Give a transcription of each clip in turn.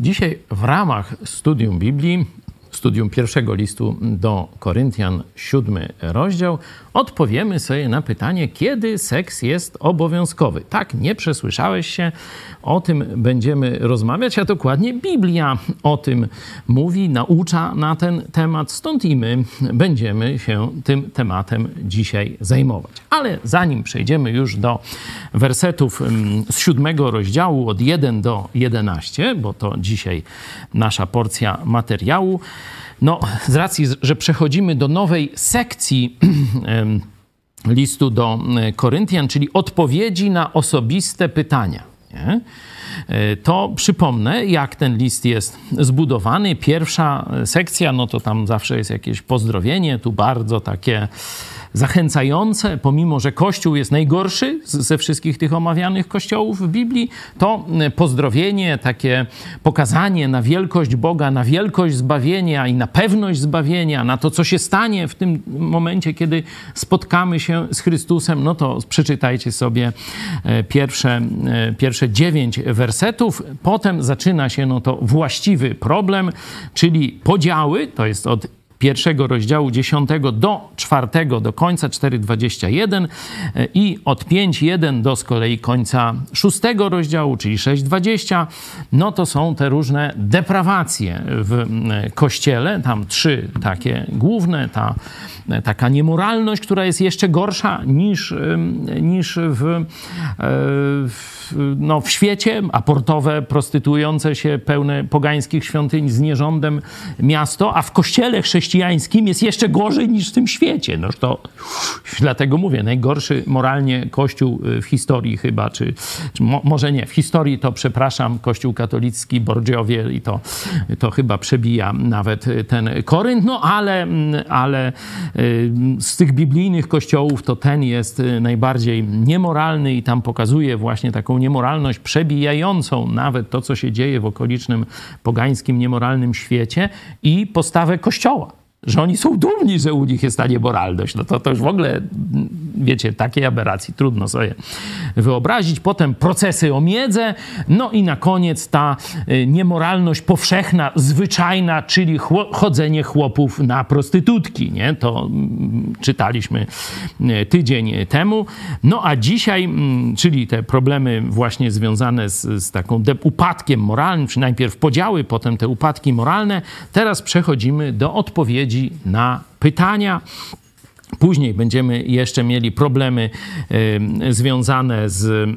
Dzisiaj w ramach studium Biblii, studium pierwszego listu do Koryntian, siódmy rozdział, odpowiemy sobie na pytanie, kiedy seks jest obowiązkowy. Tak, nie przesłyszałeś się, o tym będziemy rozmawiać, a dokładnie Biblia o tym mówi, naucza na ten temat, stąd i my będziemy się tym tematem dzisiaj zajmować. Ale zanim przejdziemy już do wersetów mm, z siódmego rozdziału od 1 do 11, bo to dzisiaj nasza porcja materiału, no, z racji, że przechodzimy do nowej sekcji listu do e, Koryntian, czyli odpowiedzi na osobiste pytania. Nie? E, to przypomnę, jak ten list jest zbudowany. Pierwsza sekcja, no to tam zawsze jest jakieś pozdrowienie, tu bardzo takie zachęcające, pomimo że Kościół jest najgorszy ze wszystkich tych omawianych kościołów w Biblii, to e, pozdrowienie, takie pokazanie na wielkość Boga, na wielkość zbawienia i na pewność zbawienia, na to, co się stanie w tym momencie, kiedy spotkamy się z Chrystusem, no to przeczytajcie sobie e, pierwsze, e, pierwsze dziewięć wersetów. Potem zaczyna się no to właściwy problem, czyli podziały, to jest od pierwszego rozdziału 10 do czwartego, do końca 4,21 e, i od 5,1 do z kolei końca szóstego rozdziału, czyli 6,20, no to są te różne deprawacje w Kościele. Tam trzy takie główne, ta taka niemoralność, która jest jeszcze gorsza niż, niż w, e, w, no, w świecie, aportowe, prostytujące się, pełne pogańskich świątyń z nierządem miasto, a w kościele chrześcijańskim jest jeszcze gorzej niż w tym świecie. No to dlatego mówię, najgorszy moralnie kościół w historii chyba, czy, czy mo, może nie, w historii to przepraszam, kościół katolicki, Bordziowie i to, to chyba przebija nawet ten Korynt, no ale, ale Y, z tych biblijnych kościołów to ten jest y, najbardziej niemoralny i tam pokazuje właśnie taką niemoralność przebijającą nawet to, co się dzieje w okolicznym pogańskim, niemoralnym świecie i postawę kościoła że oni są dumni, że u nich jest ta niemoralność. No to, to już w ogóle, wiecie, takiej aberracji trudno sobie wyobrazić. Potem procesy o miedzę, no i na koniec ta y, niemoralność powszechna, zwyczajna, czyli chodzenie chłopów na prostytutki, nie? To mm, czytaliśmy y, tydzień temu. No a dzisiaj, mm, czyli te problemy właśnie związane z, z taką upadkiem moralnym, czy najpierw podziały, potem te upadki moralne, teraz przechodzimy do odpowiedzi odpowiedzi na pytania. Później będziemy jeszcze mieli problemy y, związane z, y,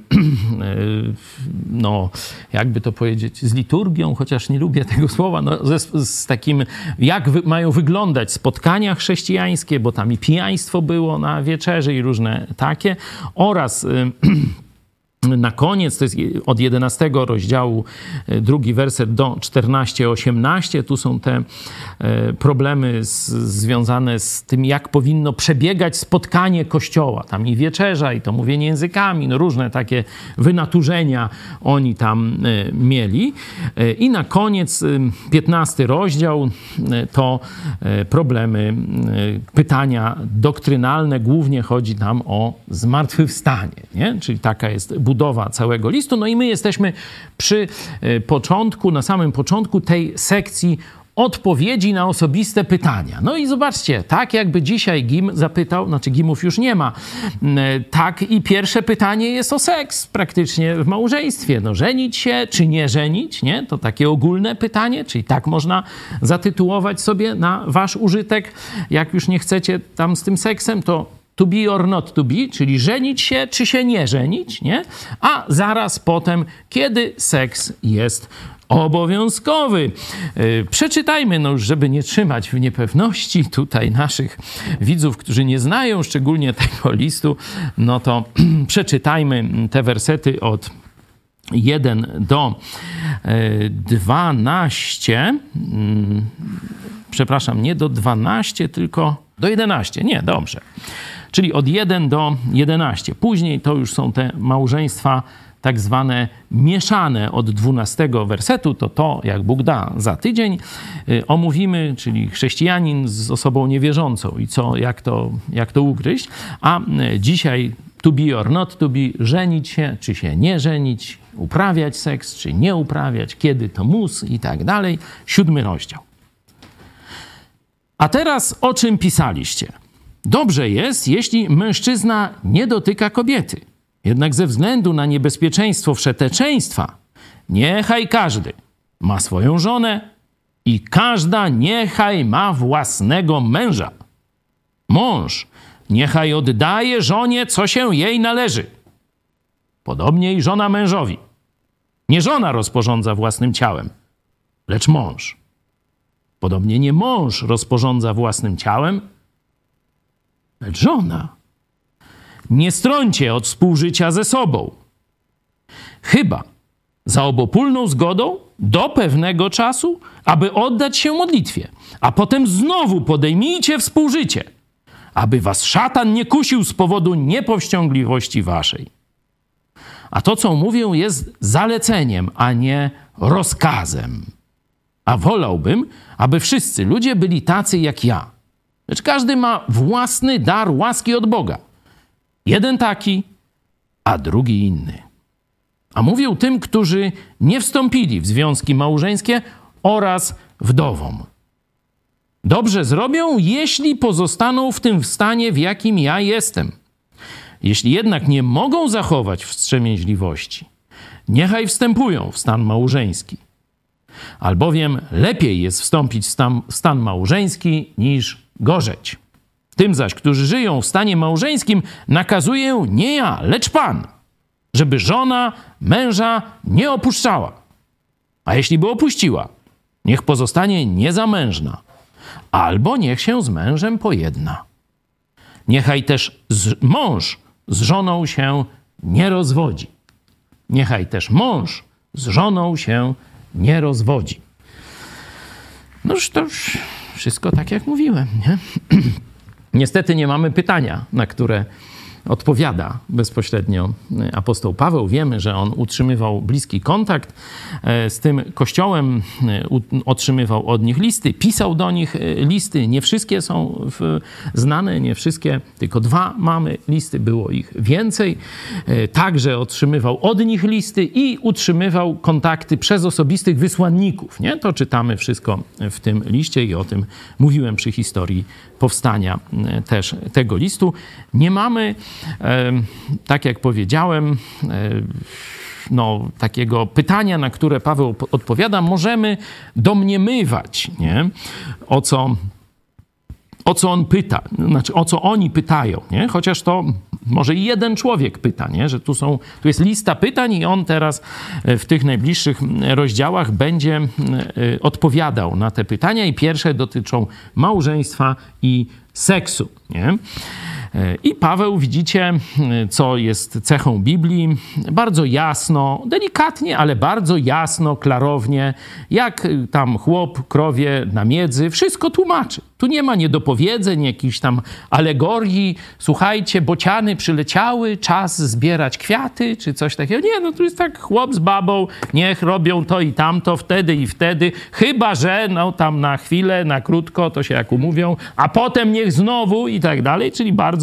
no, jakby to powiedzieć, z liturgią, chociaż nie lubię tego słowa, no, z, takim, jak wy, mają wyglądać spotkania chrześcijańskie, bo tam i pijaństwo było na wieczerzy i różne takie, oraz y, na koniec, to jest od 11 rozdziału, e, drugi werset do 14-18. Tu są te e, problemy z, związane z tym, jak powinno przebiegać spotkanie Kościoła. Tam i wieczerza, i to mówienie językami, no różne takie wynaturzenia oni tam e, mieli. I na koniec 15 rozdział to problemy, pytania doktrynalne. Głównie chodzi tam o zmartwychwstanie, nie? czyli taka jest budowa budowa całego listu. No i my jesteśmy przy e, początku, na samym początku tej sekcji odpowiedzi na osobiste pytania. No i zobaczcie, tak jakby dzisiaj Gim zapytał, znaczy Gimów już nie ma, e, tak i pierwsze pytanie jest o seks praktycznie w małżeństwie. No żenić się czy nie żenić, nie? To takie ogólne pytanie, czyli tak można zatytułować sobie na wasz użytek. Jak już nie chcecie tam z tym seksem, to to be or not to be, czyli żenić się czy się nie żenić, nie? A zaraz potem, kiedy seks jest obowiązkowy. Yy, przeczytajmy, no już żeby nie trzymać w niepewności tutaj naszych widzów, którzy nie znają szczególnie tego listu, no to przeczytajmy te wersety od 1 do 12. Yy, mm, przepraszam, nie do 12, tylko do 11. Nie, dobrze czyli od 1 do 11. Później to już są te małżeństwa tak zwane mieszane od 12 wersetu, to to, jak Bóg da za tydzień, y, omówimy, czyli chrześcijanin z osobą niewierzącą i co, jak to, jak to ugryźć. A y, dzisiaj to be or not to be, żenić się, czy się nie żenić, uprawiać seks, czy nie uprawiać, kiedy to mus i tak dalej. Siódmy rozdział. A teraz o czym pisaliście? Dobrze jest, jeśli mężczyzna nie dotyka kobiety. Jednak ze względu na niebezpieczeństwo wszeteczeństwa, niechaj każdy ma swoją żonę i każda niechaj ma własnego męża. Mąż niechaj oddaje żonie, co się jej należy. Podobnie i żona mężowi. Nie żona rozporządza własnym ciałem, lecz mąż. Podobnie nie mąż rozporządza własnym ciałem, żona. Nie strącie od współżycia ze sobą. Chyba za obopólną zgodą do pewnego czasu, aby oddać się modlitwie, a potem znowu podejmijcie współżycie, aby was szatan nie kusił z powodu niepowściągliwości waszej. A to, co mówię, jest zaleceniem, a nie rozkazem. A wolałbym, aby wszyscy ludzie byli tacy jak ja. Lecz każdy ma własny dar łaski od Boga. Jeden taki, a drugi inny. A mówię tym, którzy nie wstąpili w związki małżeńskie oraz wdowom. Dobrze zrobią, jeśli pozostaną w tym stanie, w jakim ja jestem. Jeśli jednak nie mogą zachować wstrzemięźliwości, niechaj wstępują w stan małżeński. Albowiem lepiej jest wstąpić w stan, stan małżeński niż gorzeć. Tym zaś, którzy żyją w stanie małżeńskim, nakazuję nie ja, lecz Pan, żeby żona męża nie opuszczała. A jeśli by opuściła, niech pozostanie niezamężna, albo niech się z mężem pojedna. Niechaj też z, mąż z żoną się nie rozwodzi. Niechaj też mąż z żoną się nie rozwodzi. Noż to już wszystko tak, jak mówiłem. Nie? Niestety nie mamy pytania, na które odpowiada bezpośrednio apostoł Paweł. Wiemy, że on utrzymywał bliski kontakt e, z tym kościołem, e, otrzymywał od nich listy, pisał do nich e, listy. Nie wszystkie są znane, nie wszystkie, tylko dwa mamy listy, było ich więcej. Także otrzymywał od nich listy i utrzymywał kontakty przez osobistych wysłanników. Nie? To czytamy wszystko w tym liście i o tym mówiłem przy historii powstania też tego listu. Nie mamy tak jak powiedziałem, no, takiego pytania, na które Paweł odpowiada, możemy domniemywać, nie? o co o co on pyta, znaczy o co oni pytają, nie? chociaż to może jeden człowiek pyta, nie? że tu, są, tu jest lista pytań i on teraz e, w tych najbliższych rozdziałach będzie e, odpowiadał na te pytania i pierwsze dotyczą małżeństwa i seksu. Nie? I Paweł, widzicie, co jest cechą Biblii, bardzo jasno, delikatnie, ale bardzo jasno, klarownie, jak tam chłop, krowie na miedzy, wszystko tłumaczy. Tu nie ma niedopowiedzeń, jakichś tam alegorii. Słuchajcie, bociany przyleciały, czas zbierać kwiaty, czy coś takiego. Nie, no tu jest tak chłop z babą, niech robią to i tamto, wtedy i wtedy. Chyba, że no tam na chwilę, na krótko, to się jak umówią, a potem niech znowu i tak dalej. Czyli bardzo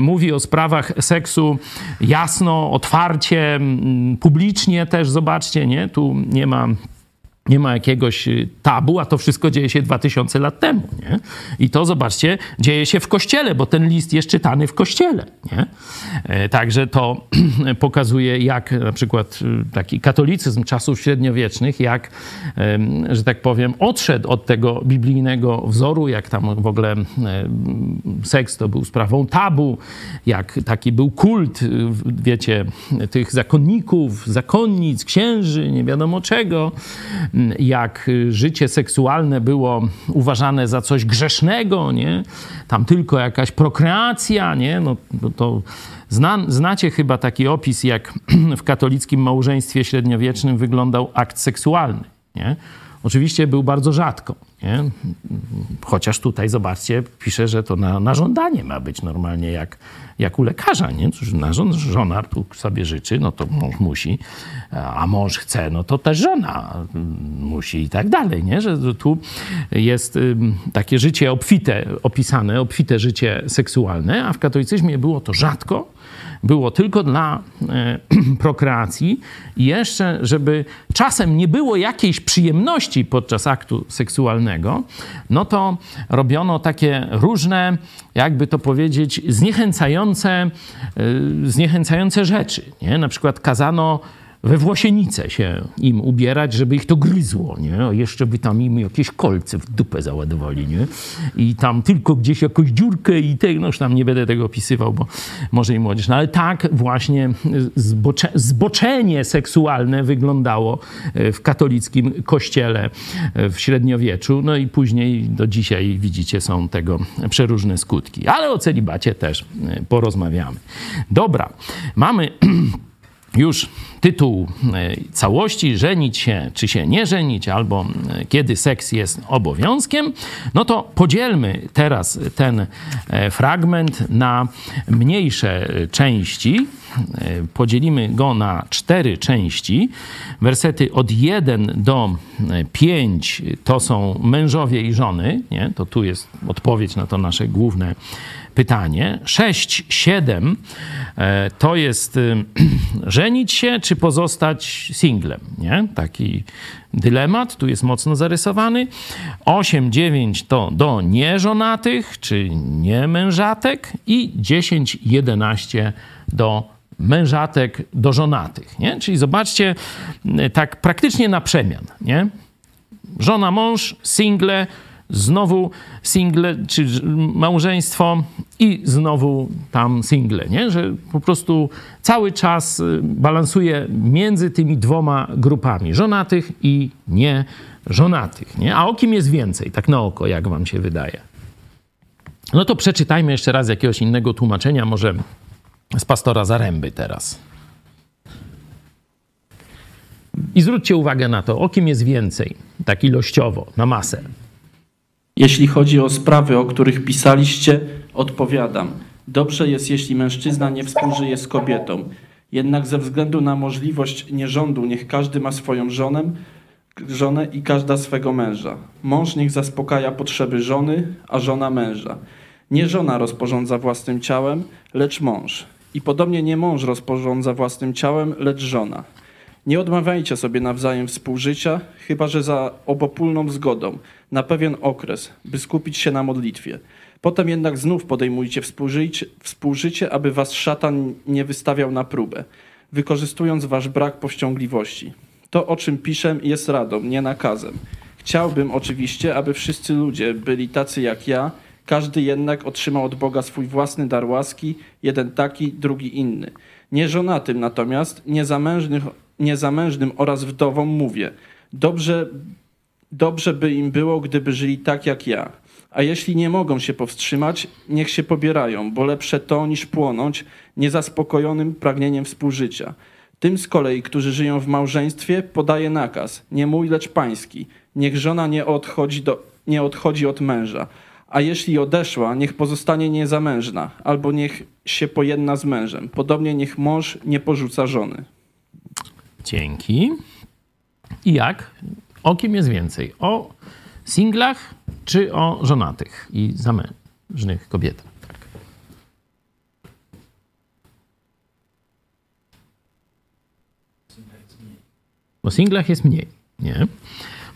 mówi o sprawach seksu jasno, otwarcie, publicznie też, zobaczcie, nie? Tu nie ma nie ma jakiegoś y, tabu, a to wszystko dzieje się 2000 lat temu. Nie? I to, zobaczcie, dzieje się w kościele, bo ten list jest czytany w kościele. Nie? E, także to pokazuje, jak na przykład y, taki katolicyzm czasów średniowiecznych, jak, że tak powiem, odszedł od tego biblijnego wzoru, jak tam w ogóle seks to był sprawą tabu, jak taki był kult, y, wiecie, tych zakonników, zakonnic, księży, nie wiadomo czego jak życie seksualne było uważane za coś grzesznego, nie? Tam tylko jakaś prokreacja, nie? No, no to zna, znacie chyba taki opis, jak w katolickim małżeństwie średniowiecznym wyglądał akt seksualny, nie? Oczywiście był bardzo rzadko. Nie? Chociaż tutaj, zobaczcie, pisze, że to na, na żądanie ma być normalnie, jak, jak u lekarza. Nie? Na żon, żona sobie życzy, no to mąż musi, a mąż chce, no to też żona musi i tak dalej. Nie? Że tu jest takie życie obfite opisane, obfite życie seksualne, a w katolicyzmie było to rzadko było tylko dla e, prokreacji i jeszcze, żeby czasem nie było jakiejś przyjemności podczas aktu seksualnego, no to robiono takie różne, jakby to powiedzieć, zniechęcające, e, zniechęcające rzeczy. Nie? Na przykład kazano we włosienice się im ubierać, żeby ich to gryzło, nie? A jeszcze by tam im jakieś kolce w dupę załadowali, nie? I tam tylko gdzieś jakąś dziurkę i te, no już tam nie będę tego opisywał, bo może i młodzież. No ale tak właśnie zbocze, zboczenie seksualne wyglądało e, w katolickim kościele e, w średniowieczu, no i później do dzisiaj widzicie są tego przeróżne skutki. Ale o celibacie też e, porozmawiamy. Dobra, mamy już tytuł e, całości, żenić się czy się nie żenić, albo e, kiedy seks jest obowiązkiem, no to podzielmy teraz ten e, fragment na mniejsze części. Podzielimy go na cztery części. Wersety od 1 do 5 to są mężowie i żony. Nie? To tu jest odpowiedź na to nasze główne pytanie. 6, 7 e, to jest y, żenić się czy pozostać singlem, nie? Taki dylemat, tu jest mocno zarysowany. 8, 9 to do nieżonatych czy niemężatek i 10, 11 do mężatek do żonatych, nie? Czyli zobaczcie, y, tak praktycznie na przemian, nie? Żona, mąż, single, znowu single, czy małżeństwo i znowu tam single, nie? Że po prostu cały czas y, balansuje między tymi dwoma grupami, żonatych i nieżonatych, nie? A o kim jest więcej, tak na oko, jak wam się wydaje? No to przeczytajmy jeszcze raz jakiegoś innego tłumaczenia, może z pastora Zaręby teraz. I zwróćcie uwagę na to, o kim jest więcej, tak ilościowo, na masę. Jeśli chodzi o sprawy, o których pisaliście, odpowiadam. Dobrze jest, jeśli mężczyzna nie współżyje z kobietą. Jednak ze względu na możliwość nierządu, niech każdy ma swoją żonę, żonę i każda swego męża. Mąż niech zaspokaja potrzeby żony, a żona męża. Nie żona rozporządza własnym ciałem, lecz mąż. I podobnie nie mąż rozporządza własnym ciałem, lecz żona. Nie odmawiajcie sobie nawzajem współżycia, chyba że za obopólną zgodą, na pewien okres, by skupić się na modlitwie. Potem jednak znów podejmujcie współżycie, współżycie aby was szatan nie wystawiał na próbę, wykorzystując wasz brak powściągliwości. To, o czym piszę, jest radą, nie nakazem. Chciałbym oczywiście, aby wszyscy ludzie byli tacy jak ja, każdy jednak otrzymał od Boga swój własny dar łaski, jeden taki, drugi inny. Nieżonatym natomiast, niezamężnych niezamężnym oraz wdowom mówię: dobrze, dobrze by im było, gdyby żyli tak jak ja. A jeśli nie mogą się powstrzymać, niech się pobierają, bo lepsze to niż płonąć niezaspokojonym pragnieniem współżycia. Tym z kolei, którzy żyją w małżeństwie, podaje nakaz, nie mój, lecz pański. Niech żona nie odchodzi, do, nie odchodzi od męża. A jeśli odeszła, niech pozostanie niezamężna, albo niech się pojedna z mężem. Podobnie niech mąż nie porzuca żony. Dzięki. I jak? O kim jest więcej? O singlach czy o żonatych i zamężnych kobietach? Tak. O singlach jest mniej, nie?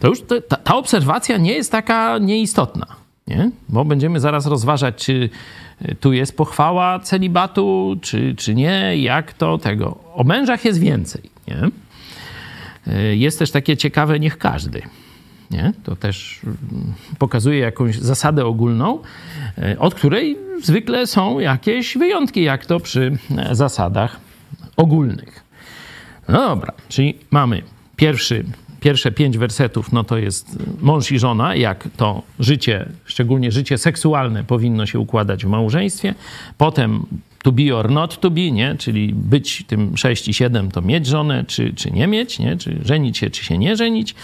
To już to, ta, ta obserwacja nie jest taka nieistotna, nie? Bo będziemy zaraz rozważać, czy tu jest pochwała celibatu, czy, czy nie, jak to tego. O mężach jest więcej, nie? E, jest też takie ciekawe, niech każdy. Nie? To też mm, pokazuje jakąś zasadę ogólną, e, od której zwykle są jakieś wyjątki, jak to przy e, zasadach ogólnych. No dobra, czyli mamy pierwszy, pierwsze pięć wersetów, no to jest mąż i żona, jak to życie, szczególnie życie seksualne powinno się układać w małżeństwie. Potem to be or not to be, nie? czyli być tym 6 i 7 to mieć żonę, czy, czy nie mieć, nie? czy żenić się, czy się nie żenić.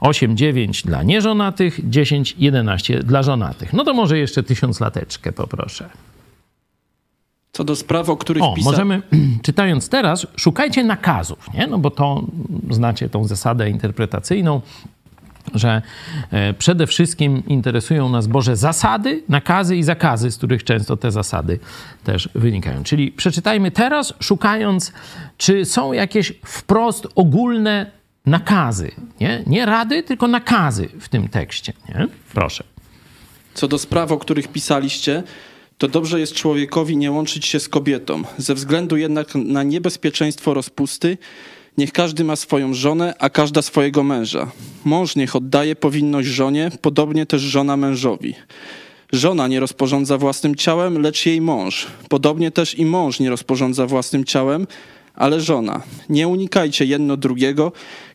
8, 9 dla nieżonatych, 10, 11 dla żonatych. No to może jeszcze tysiąc lateczkę poproszę. Co do spraw, o których o, pisa... możemy, czytając teraz, szukajcie nakazów, nie? No bo to znacie tą zasadę interpretacyjną że e, przede wszystkim interesują nas Boże zasady, nakazy i zakazy, z których często te zasady też wynikają. Czyli przeczytajmy teraz, szukając, czy są jakieś wprost ogólne nakazy. Nie, nie rady, tylko nakazy w tym tekście. Nie? Proszę. Co do spraw, o których pisaliście, to dobrze jest człowiekowi nie łączyć się z kobietą. Ze względu jednak na niebezpieczeństwo rozpusty, Niech każdy ma swoją żonę, a każda swojego męża. Mąż niech oddaje powinność żonie, podobnie też żona mężowi. Żona nie rozporządza własnym ciałem, lecz jej mąż. Podobnie też i mąż nie rozporządza własnym ciałem, ale żona. Nie unikajcie jedno drugiego,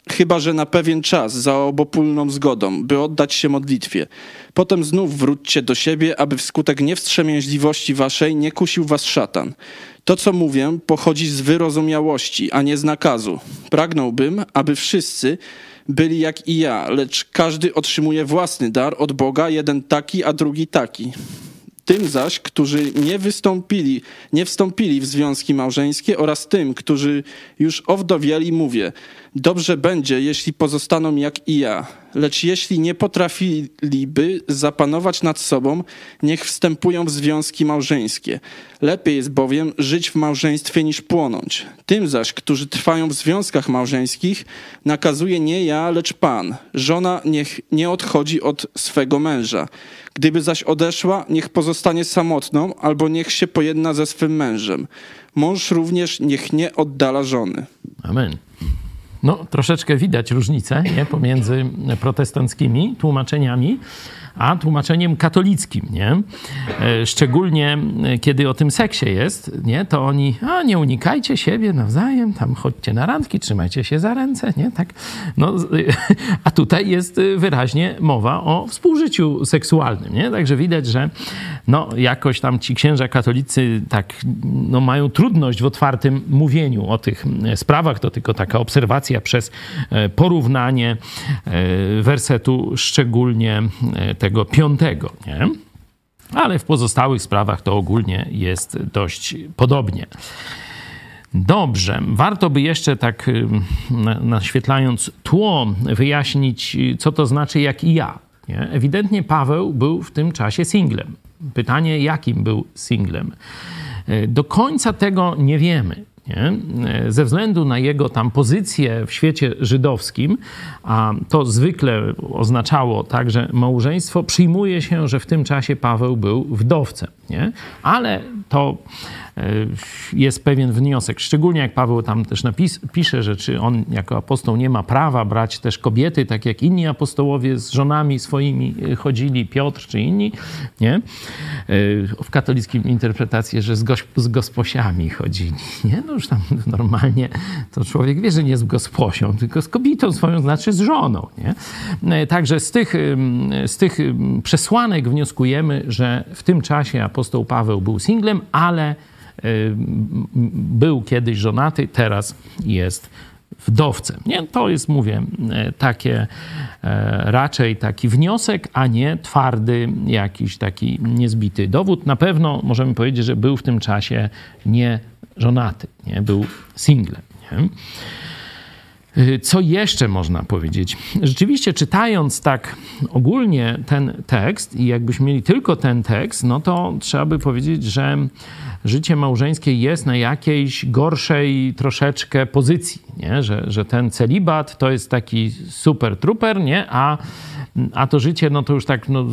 chyba że na pewien czas za obopólną zgodą, by oddać się modlitwie. Potem znów wróćcie do siebie, aby wskutek niewstrzemięźliwości waszej nie kusił was szatan. To, co mówię, pochodzi z wyrozumiałości, a nie z nakazu. Pragnąłbym, aby wszyscy byli jak i ja, lecz każdy otrzymuje własny dar od Boga, jeden taki, a drugi taki. Tym zaś, którzy nie wystąpili, nie wstąpili w związki małżeńskie oraz tym, którzy już owdowieli, mówię – Dobrze będzie, jeśli pozostaną jak i ja, lecz jeśli nie potrafiliby zapanować nad sobą, niech wstępują w związki małżeńskie. Lepiej jest bowiem żyć w małżeństwie niż płonąć. Tym zaś, którzy trwają w związkach małżeńskich, nakazuje nie ja, lecz Pan. Żona niech nie odchodzi od swego męża. Gdyby zaś odeszła, niech pozostanie samotną, albo niech się pojedna ze swym mężem. Mąż również niech nie oddala żony. Amen. No, troszeczkę widać różnicę nie? pomiędzy protestanckimi tłumaczeniami a tłumaczeniem katolickim, nie? E, szczególnie e, kiedy o tym seksie jest, nie? To oni, a nie unikajcie siebie nawzajem, tam chodźcie na randki, trzymajcie się za ręce, nie? Tak, no, a tutaj jest wyraźnie mowa o współżyciu seksualnym, nie? Także widać, że no, jakoś tam ci księża katolicy tak, no, mają trudność w otwartym mówieniu o tych sprawach, to tylko taka obserwacja przez e, porównanie wersetu szczególnie tego piątego, nie? Ale w pozostałych sprawach to ogólnie jest dość podobnie. Dobrze, warto by jeszcze tak y, naświetlając tło wyjaśnić, co to znaczy jak i ja. Nie? Ewidentnie Paweł był w tym czasie singlem. Pytanie, jakim był singlem? Y, do końca tego nie wiemy. Nie? Ze względu na jego tam pozycję w świecie żydowskim, a to zwykle oznaczało także małżeństwo, przyjmuje się, że w tym czasie Paweł był wdowcem. Nie? Ale to e, jest pewien wniosek, szczególnie jak Paweł tam też napis, pisze, że czy on jako apostoł nie ma prawa brać też kobiety, tak jak inni apostołowie z żonami swoimi e, chodzili, Piotr czy inni, nie? E, w katolickim interpretacji, że z, goś, z gosposiami chodzili, nie? No już tam normalnie to człowiek wie, że nie z gosposią, tylko z kobietą swoją, znaczy z żoną, nie? Także z tych, z tych przesłanek wnioskujemy, że w tym czasie apostoł Paweł był singlem, ale był kiedyś żonaty, teraz jest wdowcem. Nie? To jest, mówię, y, takie e, raczej taki wniosek, a nie twardy, jakiś taki niezbity dowód. Na pewno możemy powiedzieć, że był w tym czasie nie żonaty, nie? był singlem. Nie? Y, co jeszcze można powiedzieć? Rzeczywiście, czytając tak ogólnie ten tekst, i jakbyśmy mieli tylko ten tekst, no to trzeba by powiedzieć, że życie małżeńskie jest na jakiejś gorszej troszeczkę pozycji, nie? Że, że ten celibat to jest taki super truper, nie? A, a to życie, no to już tak, no,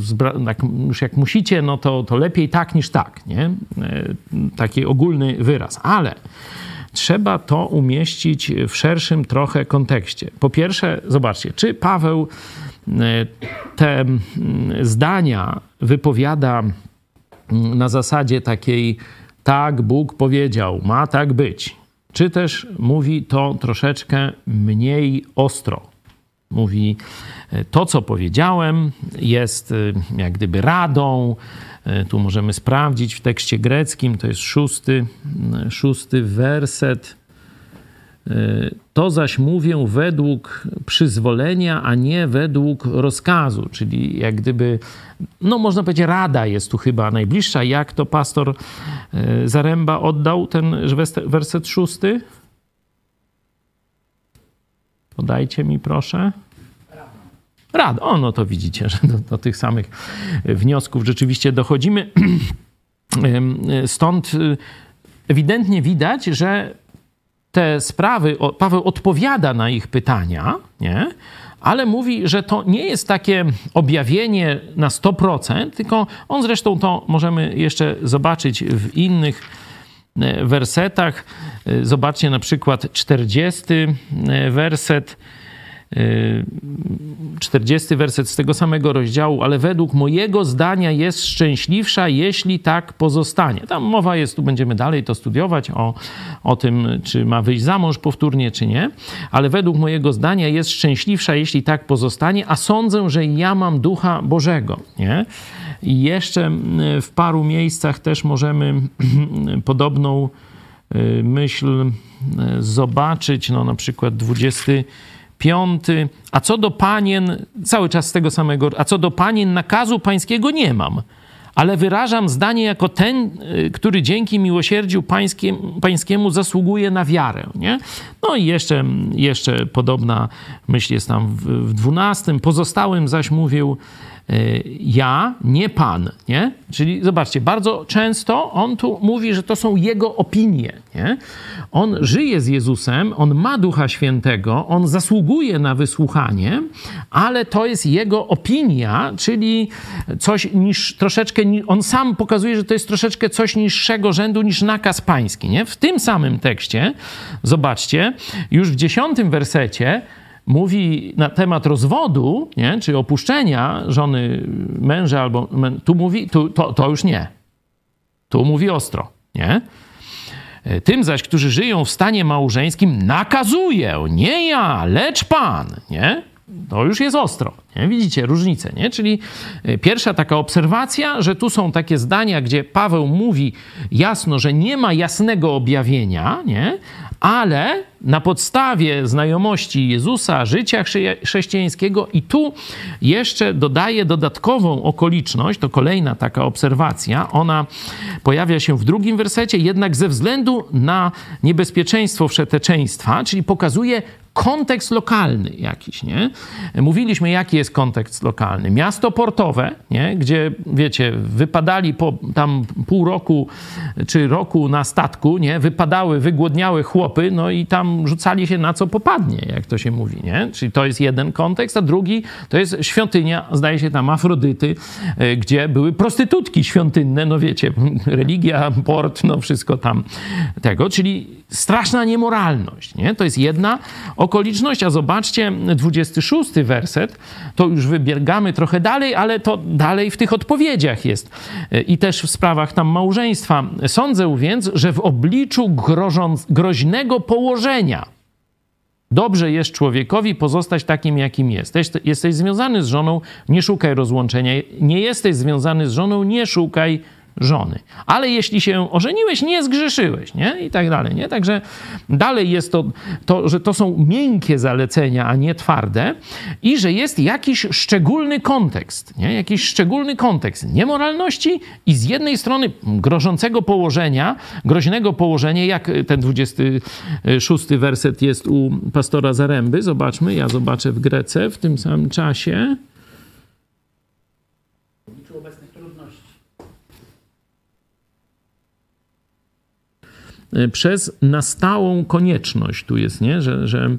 tak, już jak musicie, no to, to lepiej tak niż tak, nie? Y, taki ogólny wyraz. Ale trzeba to umieścić w szerszym trochę kontekście. Po pierwsze, zobaczcie, czy Paweł e, te zdania wypowiada na zasadzie takiej, tak, Bóg powiedział, ma tak być, czy też mówi to troszeczkę mniej ostro. Mówi, to co powiedziałem jest jak gdyby radą, tu możemy sprawdzić w tekście greckim, to jest szósty, szósty werset. To zaś mówię według przyzwolenia, a nie według rozkazu, czyli jak gdyby, no można powiedzieć, rada jest tu chyba najbliższa. Jak to pastor Zaręba oddał ten werset szósty? Podajcie mi proszę. Rada. O, no to widzicie, że do, do tych samych wniosków rzeczywiście dochodzimy. Stąd y, ewidentnie widać, że te sprawy, Paweł odpowiada na ich pytania, nie? ale mówi, że to nie jest takie objawienie na 100%, tylko on zresztą to możemy jeszcze zobaczyć w innych e, wersetach. E, zobaczcie na przykład 40 e, werset 40 werset z tego samego rozdziału, ale według mojego zdania jest szczęśliwsza, jeśli tak pozostanie. Tam mowa jest, tu będziemy dalej to studiować, o, o tym, czy ma wyjść za mąż powtórnie, czy nie, ale według mojego zdania jest szczęśliwsza, jeśli tak pozostanie, a sądzę, że ja mam Ducha Bożego, nie? I jeszcze w paru miejscach też możemy podobną y, myśl y, zobaczyć, no na przykład 20 piąty. A co do panien, cały czas z tego samego, a co do panien, nakazu pańskiego nie mam, ale wyrażam zdanie jako ten, y, który dzięki miłosierdziu pańskiemu, pańskiemu zasługuje na wiarę. Nie? No i jeszcze, jeszcze podobna myśl jest tam w, w dwunastym. Pozostałym zaś mówił, ja, nie Pan, nie? Czyli zobaczcie, bardzo często on tu mówi, że to są jego opinie, nie? On żyje z Jezusem, on ma Ducha Świętego, on zasługuje na wysłuchanie, ale to jest jego opinia, czyli coś niż troszeczkę, on sam pokazuje, że to jest troszeczkę coś niższego rzędu niż nakaz pański, nie? W tym samym tekście, zobaczcie, już w dziesiątym wersecie mówi na temat rozwodu, nie, czy opuszczenia żony męża, albo tu mówi, tu, to, to już nie. Tu mówi ostro, nie? Tym zaś, którzy żyją w stanie małżeńskim, nakazuję, nie ja, lecz Pan, nie? To już jest ostro. Nie? Widzicie różnicę, nie? Czyli e, pierwsza taka obserwacja, że tu są takie zdania, gdzie Paweł mówi jasno, że nie ma jasnego objawienia, nie? Ale na podstawie znajomości Jezusa, życia chrześcijańskiego, i tu jeszcze dodaje dodatkową okoliczność, to kolejna taka obserwacja, ona pojawia się w drugim wersecie, jednak ze względu na niebezpieczeństwo wszeteczeństwa, czyli pokazuje kontekst lokalny jakiś, nie? Mówiliśmy, jaki jest kontekst lokalny. Miasto portowe, nie? Gdzie, wiecie, wypadali po tam pół roku czy roku na statku, nie? Wypadały, wygłodniały chłopy, no i tam rzucali się na co popadnie, jak to się mówi, nie? Czyli to jest jeden kontekst, a drugi to jest świątynia, zdaje się tam Afrodyty, e, gdzie były prostytutki świątynne, no wiecie, religia, port, no wszystko tam tego, czyli straszna niemoralność, nie? To jest jedna okoliczność, a zobaczcie 26 werset, to już wybiegamy trochę dalej, ale to dalej w tych odpowiedziach jest. I też w sprawach tam małżeństwa. Sądzę więc, że w obliczu grożąc, groźnego położenia dobrze jest człowiekowi pozostać takim, jakim jesteś. Jesteś związany z żoną, nie szukaj rozłączenia. Nie jesteś związany z żoną, nie szukaj żony. Ale jeśli się ożeniłeś, nie zgrzeszyłeś, nie? I tak dalej, nie? Także dalej jest to, to, że to są miękkie zalecenia, a nie twarde i że jest jakiś szczególny kontekst, nie? Jakiś szczególny kontekst niemoralności i z jednej strony grożącego położenia, groźnego położenia, jak ten 26 werset jest u pastora Zaręby. Zobaczmy, ja zobaczę w Grece w tym samym czasie. Y, przez nastałą konieczność. Tu jest, nie? Że, że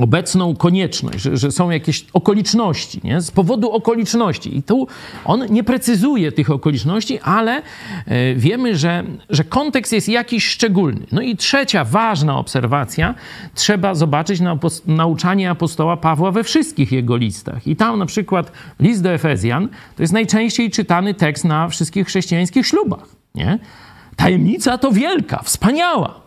obecną konieczność, że, że, są jakieś okoliczności, nie? z powodu okoliczności. I tu on nie precyzuje tych okoliczności, ale e, wiemy, że, że kontekst jest jakiś szczególny. No i trzecia ważna obserwacja, trzeba zobaczyć na nauczanie apostoła Pawła we wszystkich jego listach. I tam na przykład list do Efezjan to jest najczęściej czytany tekst na wszystkich chrześcijańskich ślubach. Nie? Tajemnica to wielka, wspaniała.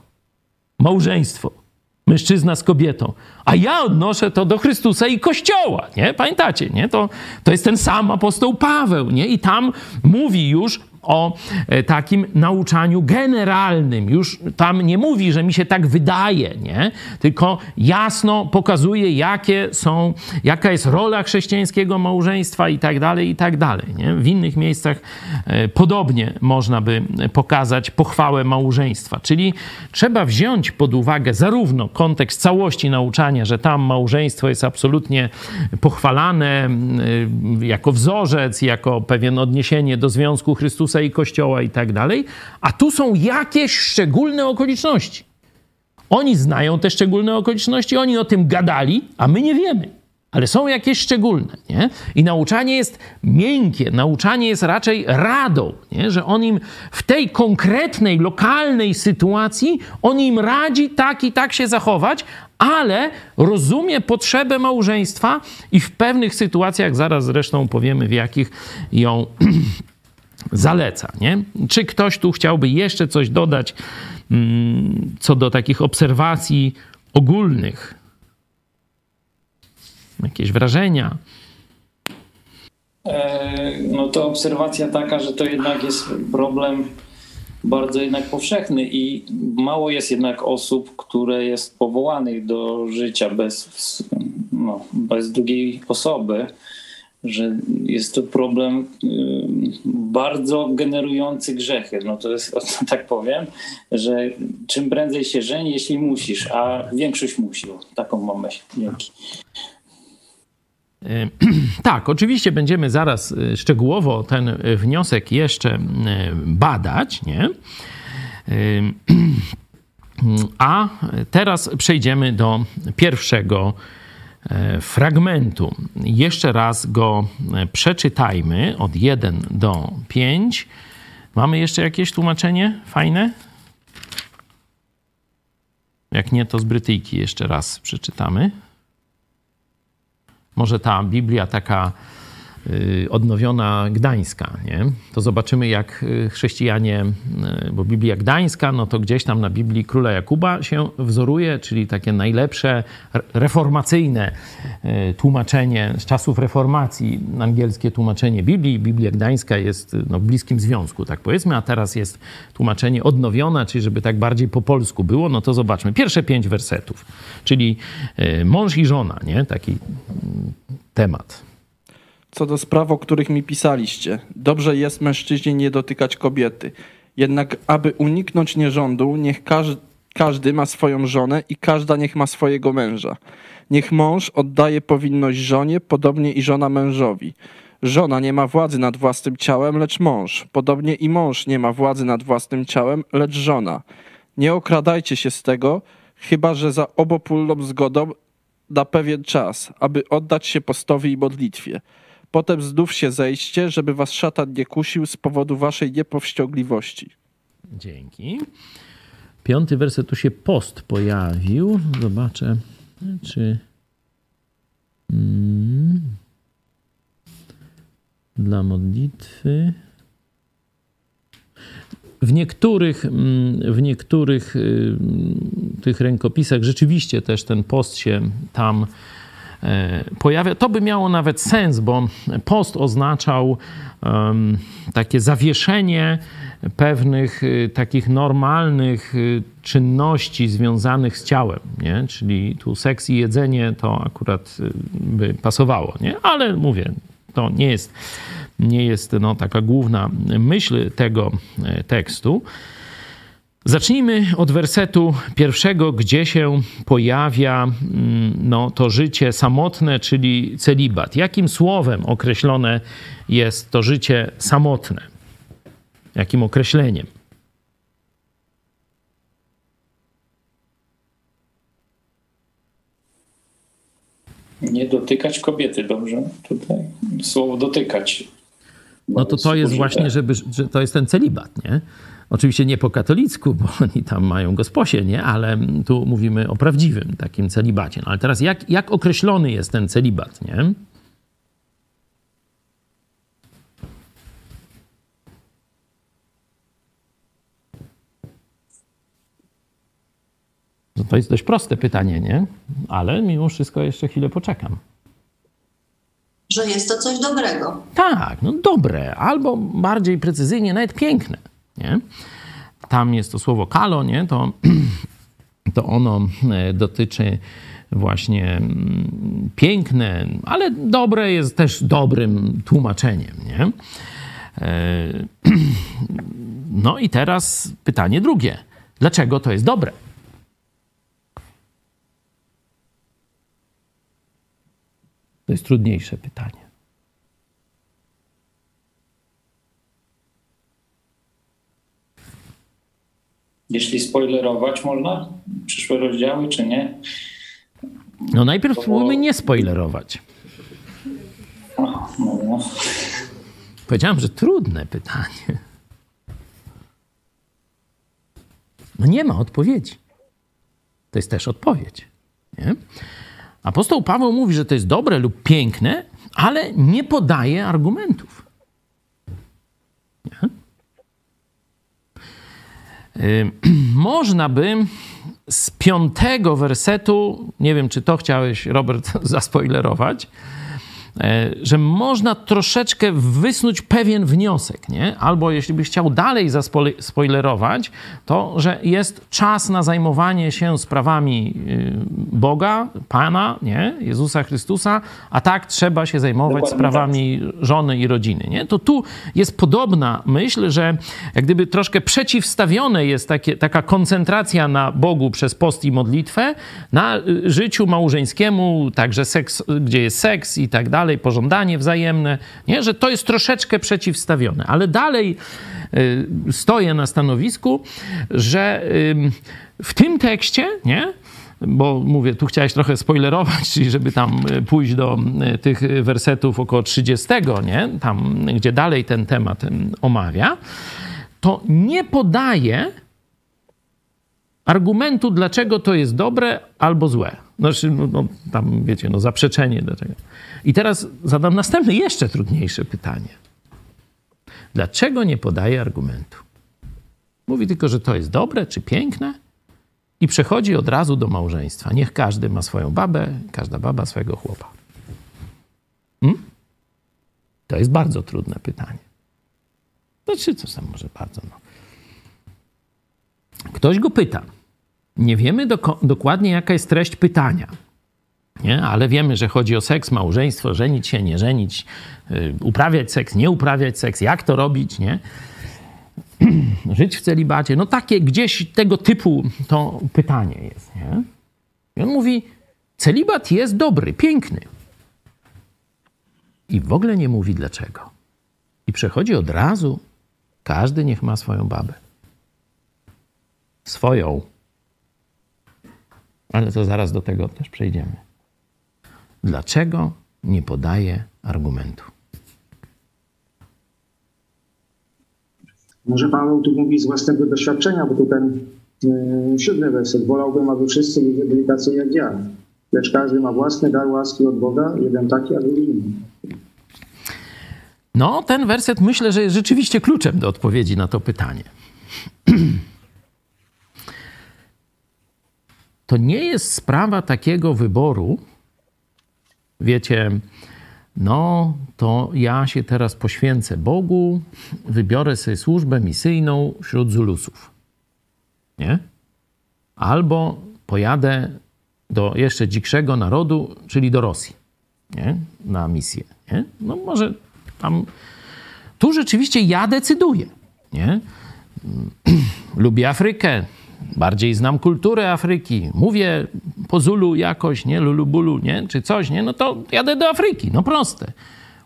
Małżeństwo. Mężczyzna z kobietą. A ja odnoszę to do Chrystusa i Kościoła, nie? Pamiętacie, nie? To, to jest ten sam apostoł Paweł, nie? I tam mówi już o e, takim nauczaniu generalnym. Już tam nie mówi, że mi się tak wydaje, nie? Tylko jasno pokazuje, jakie są, jaka jest rola chrześcijańskiego małżeństwa i tak dalej, i tak dalej. Nie? W innych miejscach e, podobnie można by pokazać pochwałę małżeństwa. Czyli trzeba wziąć pod uwagę zarówno kontekst całości nauczania, że tam małżeństwo jest absolutnie pochwalane jako wzorzec, jako pewien odniesienie do związku Chrystusa Chrystusa i Kościoła i tak dalej, a tu są jakieś szczególne okoliczności. Oni znają te szczególne okoliczności, oni o tym gadali, a my nie wiemy. Ale są jakieś szczególne, nie? I nauczanie jest miękkie, nauczanie jest raczej radą, nie? że on im w tej konkretnej, lokalnej sytuacji, on im radzi tak i tak się zachować, ale rozumie potrzebę małżeństwa i w pewnych sytuacjach, zaraz zresztą powiemy, w jakich ją zaleca. Nie? Czy ktoś tu chciałby jeszcze coś dodać mm, co do takich obserwacji ogólnych? Jakieś wrażenia? E, no to obserwacja taka, że to jednak jest problem bardzo jednak powszechny i mało jest jednak osób, które jest powołanych do życia bez, no, bez drugiej osoby że jest to problem y, bardzo generujący grzechy. No to jest, tak powiem, że czym prędzej się żeni, jeśli musisz, a większość musi. Taką mam myśl. Dzięki. Tak, oczywiście będziemy zaraz e, szczegółowo ten wniosek jeszcze e, badać, nie? A teraz przejdziemy do pierwszego fragmentu. Jeszcze raz go e, przeczytajmy od 1 do 5. Mamy jeszcze jakieś tłumaczenie fajne? Jak nie, to z Brytyjki jeszcze raz przeczytamy. Może ta Biblia taka odnowiona Gdańska, nie? to zobaczymy, jak y, chrześcijanie, y, bo Biblia Gdańska, no to gdzieś tam na Biblii Króla Jakuba się wzoruje, czyli takie najlepsze reformacyjne tłumaczenie z czasów reformacji, angielskie tłumaczenie Biblii. Biblia Gdańska jest no, w bliskim związku, tak powiedzmy, a teraz jest tłumaczenie odnowiona, czyli żeby tak bardziej po polsku było, no to zobaczmy. Pierwsze pięć wersetów, czyli mąż i żona, nie? Taki mm, temat co do spraw, o których mi pisaliście. Dobrze jest mężczyźnie nie dotykać kobiety. Jednak aby uniknąć nierządu, niech każdy, każdy ma swoją żonę i każda niech ma swojego męża. Niech mąż oddaje powinność żonie, podobnie i żona mężowi. Żona nie ma władzy nad własnym ciałem, lecz mąż. Podobnie i mąż nie ma władzy nad własnym ciałem, lecz żona. Nie okradajcie się z tego, chyba że za obopólną zgodą na pewien czas, aby oddać się postowi i modlitwie. Potem znów się zejście, żeby was szatan nie kusił z powodu waszej niepowściągliwości. Dzięki. Piąty werset tu się post pojawił. Zobaczę, czy. Mm, dla modlitwy. W niektórych, mm, w niektórych y, tych rękopisach rzeczywiście też ten post się tam pojawia. To by miało nawet sens, bo post oznaczał um, takie zawieszenie pewnych y, takich normalnych y, czynności związanych z ciałem, nie? czyli tu seks i jedzenie to akurat y, by pasowało, nie? ale mówię, to nie jest, nie jest no, taka główna myśl tego e, tekstu. Zacznijmy od wersetu pierwszego, gdzie się pojawia mm, no, to życie samotne, czyli celibat. Jakim słowem określone jest to życie samotne? Jakim określeniem? Nie dotykać kobiety, dobrze? Tutaj słowo dotykać. No to to jest właśnie, żeby, że to jest ten celibat, nie? Oczywiście nie po katolicku, bo oni tam mają gosposie, nie? Ale tu mówimy o prawdziwym takim celibacie. No ale teraz jak, jak określony jest ten celibat, nie? No to jest dość proste pytanie, nie? Ale mimo wszystko jeszcze chwilę poczekam. Że jest to coś dobrego. Tak, no dobre, albo bardziej precyzyjnie, nawet piękne, nie? Tam jest to słowo kalo, nie? To, to ono e, dotyczy właśnie mm, piękne, ale dobre jest też dobrym tłumaczeniem, nie? E, no i teraz pytanie drugie. Dlaczego to jest dobre? To jest trudniejsze pytanie. Jeśli spoilerować można przyszłe rozdziały, czy nie? No najpierw spróbujmy nie spoilerować. No, no. Powiedziałem, że trudne pytanie. No nie ma odpowiedzi. To jest też odpowiedź. Nie? Apostoł Paweł mówi, że to jest dobre lub piękne, ale nie podaje argumentów. Nie? Yy, można by z piątego wersetu, nie wiem czy to chciałeś, Robert, zaspoilerować, że można troszeczkę wysnuć pewien wniosek, nie? Albo jeśli byś chciał dalej zaspoilerować, to, że jest czas na zajmowanie się sprawami y, Boga, Pana, nie? Jezusa Chrystusa, a tak trzeba się zajmować Dokładnie sprawami tak. żony i rodziny, nie? To tu jest podobna myśl, że jak gdyby troszkę przeciwstawione jest takie, taka koncentracja na Bogu przez post i modlitwę, na y, życiu małżeńskiemu, także seks, gdzie jest seks i tak dalej, dalej, pożądanie wzajemne, nie? że to jest troszeczkę przeciwstawione. Ale dalej y, stoję na stanowisku, że w tym tekście, nie? bo mówię, tu chciałeś trochę spoilerować, czyli żeby tam y, pójść do y, tych wersetów około 30, nie? tam gdzie dalej ten temat omawia, to nie podaje argumentu, dlaczego to jest dobre albo złe. Znaczy, no, no, tam wiecie, no zaprzeczenie do tego. I teraz zadam następne, jeszcze trudniejsze pytanie. Dlaczego nie podaje argumentu? Mówi tylko, że to jest dobre czy piękne i przechodzi od razu do małżeństwa. Niech każdy ma swoją babę, każda baba swojego chłopa. Hmm? To jest bardzo trudne pytanie. Znaczy, co tam może bardzo, no. Ktoś go pyta. Nie wiemy do, dokładnie, jaka jest treść pytania. Nie? Ale wiemy, że chodzi o seks, małżeństwo, żenić się, nie żenić, yy, uprawiać seks, nie uprawiać seks, jak to robić, nie? Żyć w celibacie. No takie gdzieś tego typu to pytanie jest, nie? I on mówi, celibat jest dobry, piękny. I w ogóle nie mówi dlaczego. I przechodzi od razu, każdy niech ma swoją babę. Swoją. Ale to zaraz do tego też przejdziemy. Dlaczego nie podaje argumentu? Może Paweł tu mówi z własnego doświadczenia, bo tu ten yy, siódmy werset. Wolałbym, aby wszyscy ludzie byli tacy jak ja. Lecz każdy ma własny dar łaski od Boga, jeden taki, a drugi inny. No, ten werset myślę, że jest rzeczywiście kluczem do odpowiedzi na to pytanie. To nie jest sprawa takiego wyboru, wiecie, no to ja się teraz poświęcę Bogu, wybiorę sobie służbę misyjną wśród Zulusów. Nie? Albo pojadę do jeszcze dzikszego narodu, czyli do Rosji, nie? na misję. Nie? No może tam... Tu rzeczywiście ja decyduję. Nie? Lubię Afrykę, bardziej znam kulturę Afryki, mówię po Zulu jakoś, nie, lulubulu, nie, czy coś, nie, no to jadę do Afryki, no proste.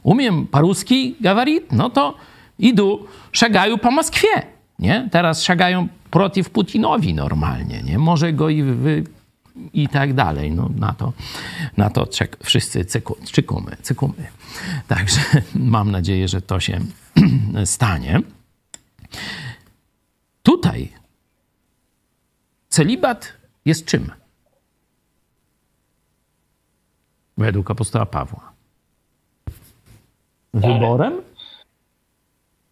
Umiem paruski gawarit, no to idę, szagają po Moskwie, nie? Teraz szagają przeciw Putinowi normalnie, nie? Może go i wy, i tak dalej. No, na to, na to czek, wszyscy cyku, czykumy, cykumy. Także mam nadzieję, że to się stanie. Tutaj Celibat jest czym? Według apostoła Pawła. Wyborem?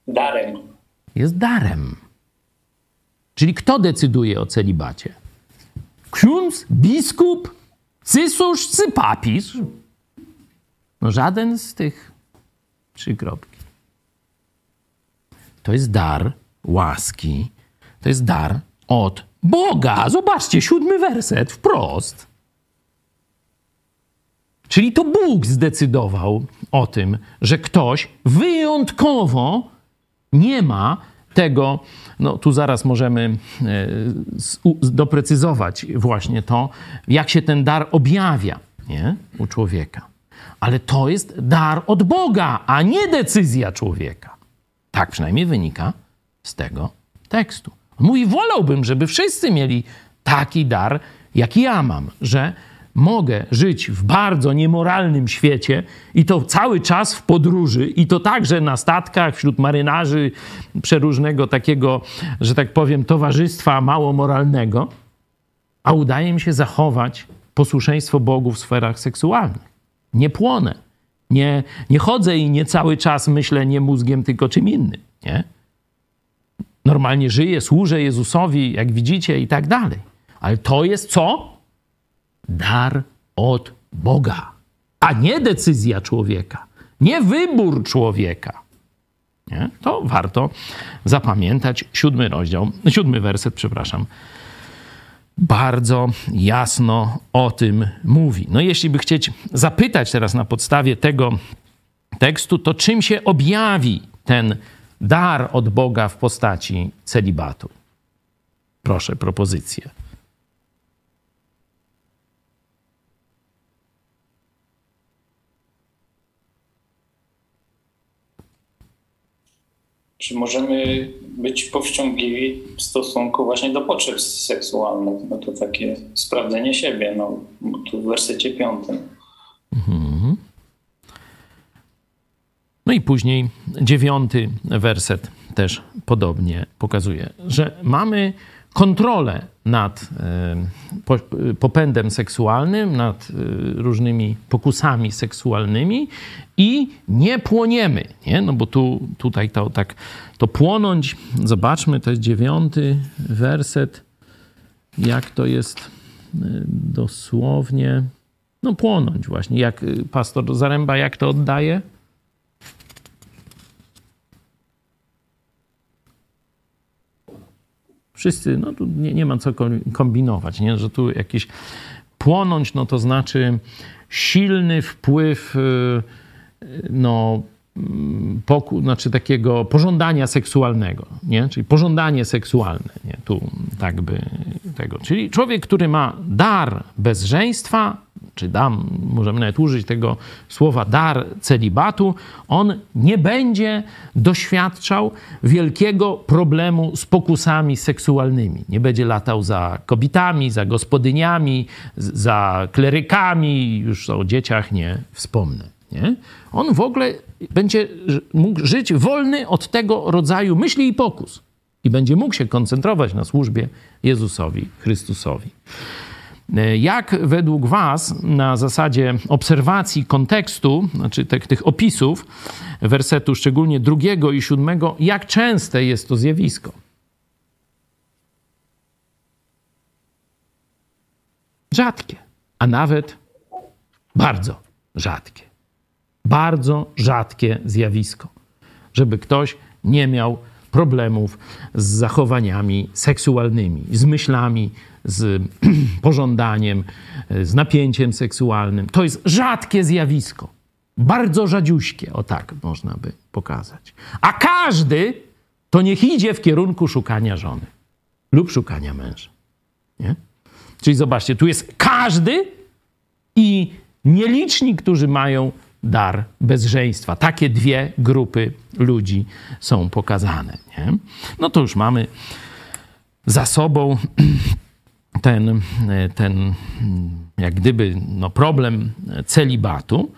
Darem. Jest darem. Czyli kto decyduje o celibacie? ksiądz, biskup, cysarz czy papież? No żaden z tych trzy kropki. To jest dar łaski. To jest dar od Boga. Zobaczcie, siódmy werset, wprost. Czyli to Bóg zdecydował o tym, że ktoś wyjątkowo nie ma tego, no tu zaraz możemy e, doprecyzować właśnie to, jak się ten dar objawia nie? u człowieka. Ale to jest dar od Boga, a nie decyzja człowieka. Tak przynajmniej wynika z tego tekstu. Mówi, wolałbym, żeby wszyscy mieli taki dar, jaki ja mam, że mogę żyć w bardzo niemoralnym świecie i to cały czas w podróży, i to także na statkach, wśród marynarzy przeróżnego takiego, że tak powiem, towarzystwa mało moralnego, a udaje mi się zachować posłuszeństwo Bogu w sferach seksualnych. Nie płonę, nie, nie chodzę i nie cały czas myślę nie mózgiem, tylko czym innym. Nie? Normalnie żyję, służę Jezusowi, jak widzicie, i tak dalej. Ale to jest co? dar od Boga, a nie decyzja człowieka, nie wybór człowieka. Nie? To warto zapamiętać. Siódmy rozdział, siódmy werset, przepraszam, bardzo jasno o tym mówi. No jeśli by chcieć zapytać teraz na podstawie tego tekstu, to czym się objawi ten dar od Boga w postaci celibatu? Proszę, propozycję. Czy możemy być powściągliwi w stosunku właśnie do potrzeb seksualnych? No to takie sprawdzenie siebie, no tu w wersecie piątym. Mhm. No i później dziewiąty werset też podobnie pokazuje, że mamy kontrolę nad popędem seksualnym, nad e, różnymi pokusami seksualnymi i nie płoniemy, nie? No bo tu, tutaj to tak, to płonąć, zobaczmy, to jest dziewiąty werset, jak to jest e, dosłownie, no płonąć właśnie, jak e, pastor Zaręba, jak to oddaje? Wszyscy, no tu nie, nie ma co kombinować, nie? że tu jakiś płonąć, no to znaczy silny wpływ, y, no, poku, znaczy takiego pożądania seksualnego, nie? czyli pożądanie seksualne, nie? tu tak by tego. Czyli człowiek, który ma dar bezżeństwa, czy dam, możemy nawet użyć tego słowa dar celibatu, on nie będzie doświadczał wielkiego problemu z pokusami seksualnymi. Nie będzie latał za kobietami, za gospodyniami, za klerykami, już o dzieciach nie wspomnę. Nie? On w ogóle będzie mógł żyć wolny od tego rodzaju myśli i pokus i będzie mógł się koncentrować na służbie Jezusowi Chrystusowi. Jak według Was, na zasadzie obserwacji kontekstu, znaczy tych, tych opisów wersetu, szczególnie drugiego i siódmego, jak częste jest to zjawisko? Rzadkie, a nawet bardzo rzadkie. Bardzo rzadkie zjawisko, żeby ktoś nie miał problemów z zachowaniami seksualnymi, z myślami, z pożądaniem, z napięciem seksualnym. To jest rzadkie zjawisko. Bardzo rzadziuśkie, o tak można by pokazać. A każdy to niech idzie w kierunku szukania żony lub szukania męża. Nie? Czyli zobaczcie, tu jest każdy i nieliczni, którzy mają dar bezżeństwa. Takie dwie grupy ludzi są pokazane. Nie? No to już mamy za sobą ten, ten jak gdyby no, problem celibatu.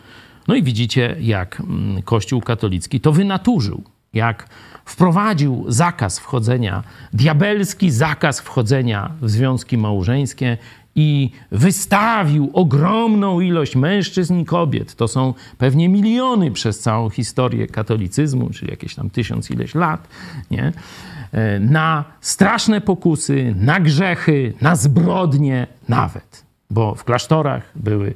No i widzicie, jak Kościół katolicki to wynaturzył, jak wprowadził zakaz wchodzenia, diabelski zakaz wchodzenia w związki małżeńskie i wystawił ogromną ilość mężczyzn i kobiet. To są pewnie miliony przez całą historię katolicyzmu, czyli jakieś tam tysiąc ileś lat, nie? e, na straszne pokusy, na grzechy, na zbrodnie nawet. Bo w klasztorach były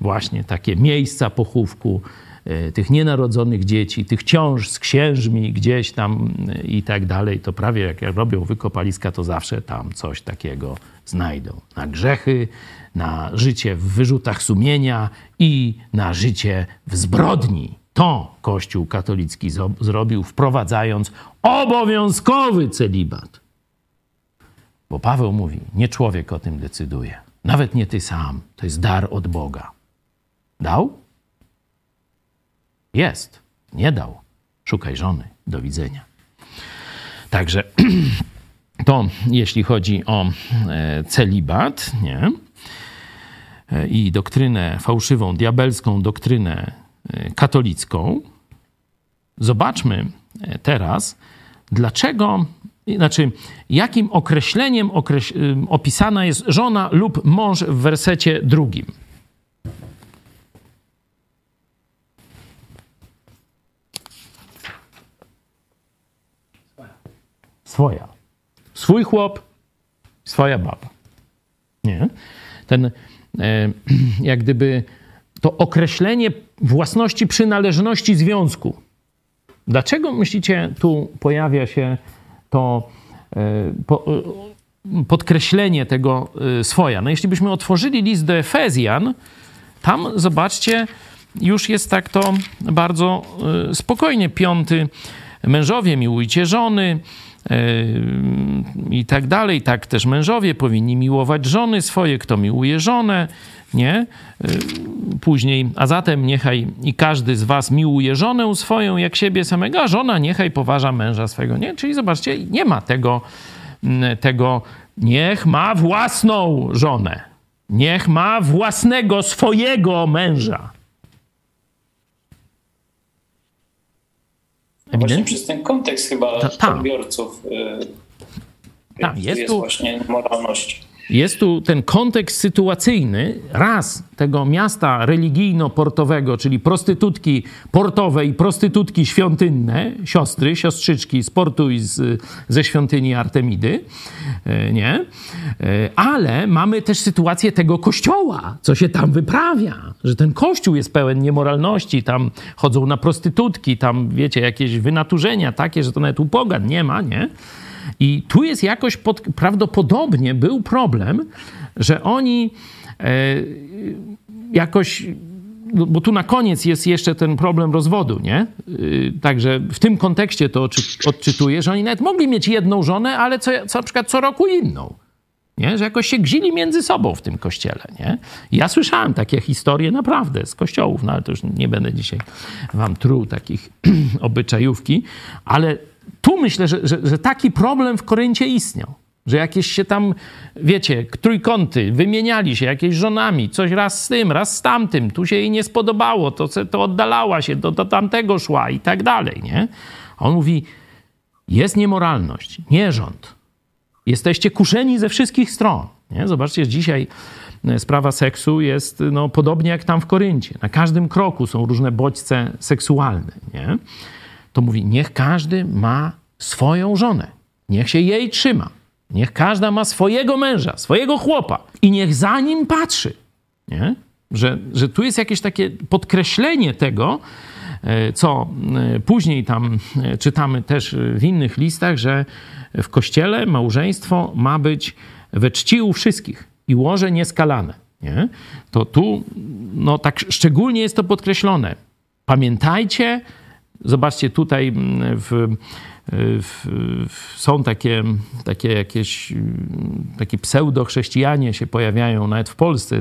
właśnie takie miejsca pochówku tych nienarodzonych dzieci, tych ciąż z księżmi gdzieś tam e, i tak dalej. To prawie jak robią wykopaliska, to zawsze tam coś takiego znajdą. Na grzechy, na życie w wyrzutach sumienia i na życie w zbrodni. To Kościół katolicki zrobił, wprowadzając obowiązkowy celibat. Bo Paweł mówi: Nie człowiek o tym decyduje, nawet nie ty sam, to jest dar od Boga. Dał? Jest. Nie dał. Szukaj żony. Do widzenia. Także to jeśli chodzi o e, celibat, nie? E, I doktrynę fałszywą, diabelską doktrynę e, katolicką. Zobaczmy teraz, dlaczego, znaczy, jakim określeniem okreś, opisana jest żona lub mąż w wersecie drugim. Swoja. Swój chłop, swoja baba. Nie? Ten, e, jak gdyby to określenie własności przynależności związku. Dlaczego myślicie, tu pojawia się to e, e, podkreślenie tego swoja? No jeśli byśmy otworzyli list do Efezjan, tam zobaczcie, już jest tak to bardzo spokojnie. Piąty, mężowie miłujcie żony, i tak dalej. Tak też mężowie powinni miłować żony swoje, kto miłuje żonę, nie? Później, a zatem niechaj i każdy z was miłuje żonę swoją jak siebie samego, a żona niechaj poważa męża swego, nie? Czyli zobaczcie, nie ma tego, tego niech ma własną żonę, niech ma własnego, swojego męża. Właśnie przez ten kontekst chyba ta, ta. odbiorców ta, jest, jest tu, właśnie moralność. Jest tu ten kontekst sytuacyjny, raz tego miasta religijno-portowego, czyli prostytutki portowe i prostytutki świątynne, siostry, siostrzyczki z portu i z, ze świątyni Artemidy, e, nie? E, ale mamy też sytuację tego kościoła, co się tam wyprawia, że ten kościół jest pełen niemoralności, tam chodzą na prostytutki, tam wiecie, jakieś wynaturzenia takie, że to nawet u pogan nie ma, nie? I tu jest jakoś pod, prawdopodobnie był problem, że oni e, jakoś no, bo tu na koniec jest jeszcze ten problem rozwodu, nie? Y, także w tym kontekście to odczytuję, że oni nawet mogli mieć jedną żonę, ale co, co na przykład co roku inną. Nie? Że jakoś się gzili między sobą w tym kościele. Nie? Ja słyszałem takie historie naprawdę z kościołów, no ale to już nie będę dzisiaj wam truł takich obyczajówki, ale tu myślę, że, że, że taki problem w Koryncie istniał. Że jakieś się tam, wiecie, trójkąty wymieniali się jakieś żonami, coś raz z tym, raz z tamtym, tu się jej nie spodobało, to, to oddalała się, do, do tamtego szła i tak dalej, nie? On mówi, jest niemoralność, nie rząd. Jesteście kuszeni ze wszystkich stron. Nie? Zobaczcie, dzisiaj e, sprawa seksu jest no, podobnie jak tam w Koryncie. Na każdym kroku są różne bodźce seksualne. Nie? To mówi: Niech każdy ma swoją żonę, niech się jej trzyma, niech każda ma swojego męża, swojego chłopa i niech za nim patrzy. Nie? Że, że tu jest jakieś takie podkreślenie tego, e, co e, później tam e, czytamy też w innych listach, że w kościele małżeństwo ma być we czci u wszystkich i łoże nieskalane. Nie? To tu no, tak szczególnie jest to podkreślone. Pamiętajcie, Zobaczcie, tutaj mm, w, w, są takie, takie jakieś takie pseudo-chrześcijanie się pojawiają nawet w Polsce.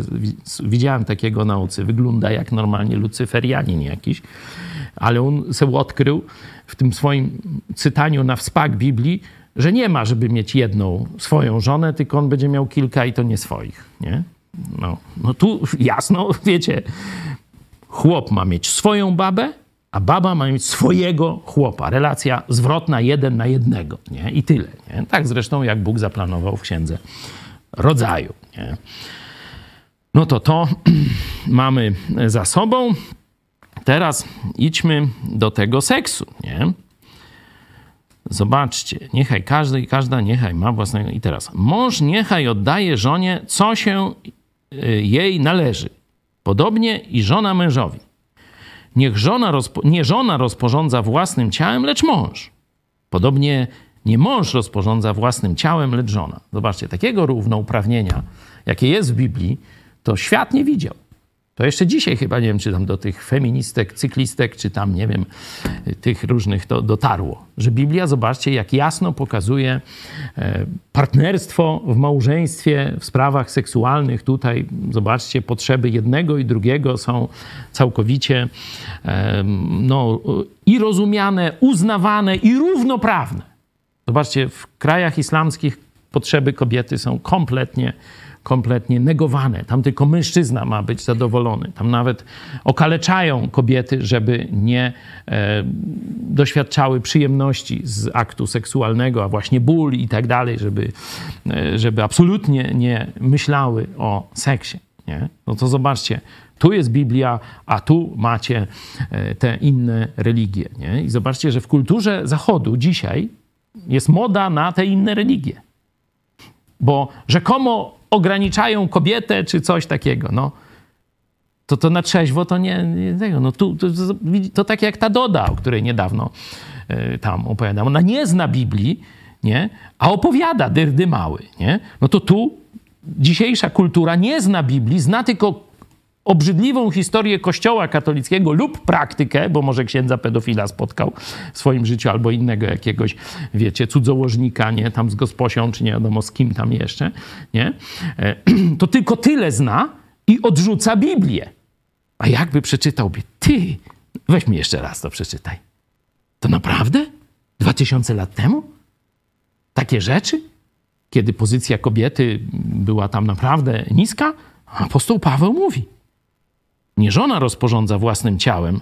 Widziałem takiego naucy. Wygląda jak normalnie lucyferianin jakiś, ale on sobie odkrył w tym swoim cytaniu na wspak Biblii, że nie ma, żeby mieć jedną swoją żonę, tylko on będzie miał kilka i to nie swoich, nie? No, no tu jasno, wiecie, chłop ma mieć swoją babę, a baba ma mieć swojego chłopa. Relacja zwrotna jeden na jednego. Nie? I tyle. Nie? Tak zresztą jak Bóg zaplanował w księdze rodzaju. Nie? No to to mamy za sobą. Teraz idźmy do tego seksu. Nie? Zobaczcie, niechaj każdy i każda niechaj ma własnego. I teraz, mąż niechaj oddaje żonie, co się y, jej należy. Podobnie i żona mężowi. Niech żona rozpo... nie żona rozporządza własnym ciałem, lecz mąż. Podobnie nie mąż rozporządza własnym ciałem, lecz żona. Zobaczcie, takiego równouprawnienia, jakie jest w Biblii, to świat nie widział. To jeszcze dzisiaj chyba, nie wiem, czy tam do tych feministek, cyklistek, czy tam, nie wiem, tych różnych to dotarło. Że Biblia, zobaczcie, jak jasno pokazuje e, partnerstwo w małżeństwie, w sprawach seksualnych. Tutaj, zobaczcie, potrzeby jednego i drugiego są całkowicie e, no, i rozumiane, uznawane i równoprawne. Zobaczcie, w krajach islamskich potrzeby kobiety są kompletnie kompletnie negowane. Tam tylko mężczyzna ma być zadowolony. Tam nawet okaleczają kobiety, żeby nie e, doświadczały przyjemności z aktu seksualnego, a właśnie ból i tak dalej, żeby, e, żeby absolutnie nie myślały o seksie. Nie? No to zobaczcie, tu jest Biblia, a tu macie e, te inne religie. Nie? I zobaczcie, że w kulturze Zachodu dzisiaj jest moda na te inne religie. Bo rzekomo ograniczają kobietę czy coś takiego. No, to to na trzeźwo to nie, nie tego. No, tu, to, to, tak jak ta Doda, o której niedawno y, tam opowiadam. Ona nie zna Biblii, nie? a opowiada dyrdy mały. Nie? No to tu dzisiejsza kultura nie zna Biblii, zna tylko obrzydliwą historię Kościoła katolickiego lub praktykę, bo może księdza pedofila spotkał w swoim życiu albo innego jakiegoś, wiecie, cudzołożnika, nie, tam z gosposią, czy nie wiadomo z kim tam jeszcze, nie, e, to tylko tyle zna i odrzuca Biblię. A jakby przeczytałby, ty, weź mi jeszcze raz to przeczytaj. To naprawdę? Dwa tysiące lat temu? Takie rzeczy? Kiedy pozycja kobiety była tam naprawdę niska? Apostoł Paweł mówi – nie żona rozporządza własnym ciałem,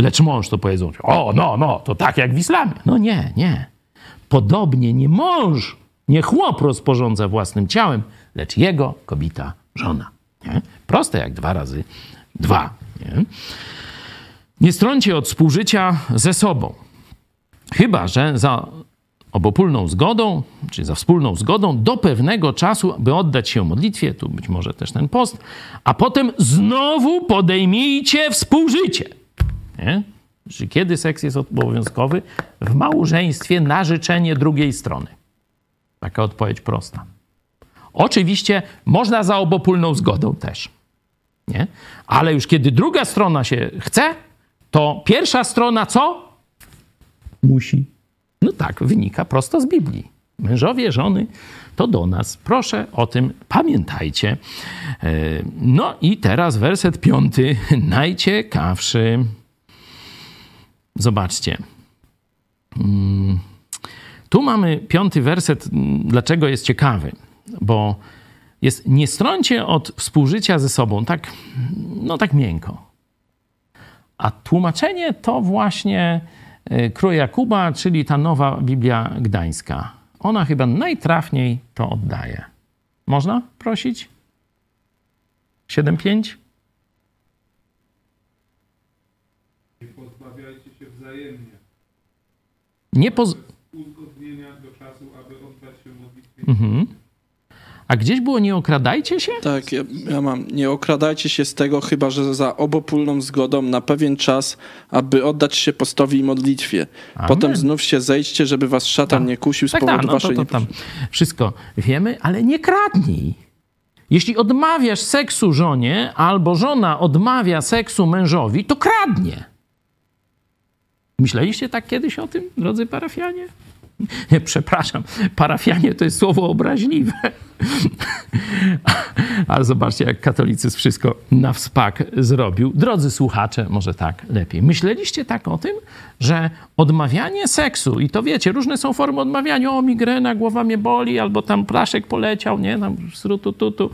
lecz mąż to powiedzą, o, no, no, to tak jak w islamie. No nie, nie. Podobnie nie mąż, nie chłop rozporządza własnym ciałem, lecz jego kobita żona. Nie? Proste jak dwa razy dwa. Nie? nie stroncie od współżycia ze sobą. Chyba, że za obopólną zgodą, czy za wspólną zgodą, do pewnego czasu, by oddać się modlitwie, tu być może też ten post, a potem znowu podejmijcie współżycie. Nie? Czy kiedy seks jest obowiązkowy? W małżeństwie na życzenie drugiej strony. Taka odpowiedź prosta. Oczywiście można za obopólną zgodą też. Nie? Ale już kiedy druga strona się chce, to pierwsza strona co? Musi no tak, wynika prosto z Biblii. Mężowie, żony, to do nas. Proszę o tym pamiętajcie. E, no i teraz werset piąty, najciekawszy. Zobaczcie. Mm, tu mamy piąty werset. Dlaczego jest ciekawy? Bo jest nie stroncie od współżycia ze sobą, tak, no tak miękko. A tłumaczenie to właśnie E, Król Jakuba, czyli ta nowa Biblia Gdańska. Ona chyba najtrafniej to oddaje. Można prosić? 7.5? Nie pozbawiajcie się wzajemnie. Nie poz... Uzgodnienia do czasu, aby oddać się modlitwie. Mhm. A gdzieś było nie okradajcie się? Tak, ja, ja, mam. Nie okradajcie się z tego, chyba że za obopólną zgodą na pewien czas, aby oddać się postowi i modlitwie. Amen. Potem znów się zejdźcie, żeby was szatan Tak. nie kusił z Tak, powodu tak, no waszej to, to tam wszystko wiemy, ale nie kradnij. Jeśli odmawiasz seksu żonie, albo żona odmawia seksu mężowi, to kradnie. Myśleliście tak kiedyś o tym, drodzy parafianie? Przepraszam, parafianie to jest słowo obraźliwe. Ale zobaczcie, jak katolicyzm wszystko na wspak zrobił. Drodzy słuchacze, może tak lepiej. Myśleliście tak o tym, że odmawianie seksu, i to wiecie, różne są formy odmawiania, o migrena, głowa mnie boli, albo tam plaszek poleciał, nie, tam srutu, tutu,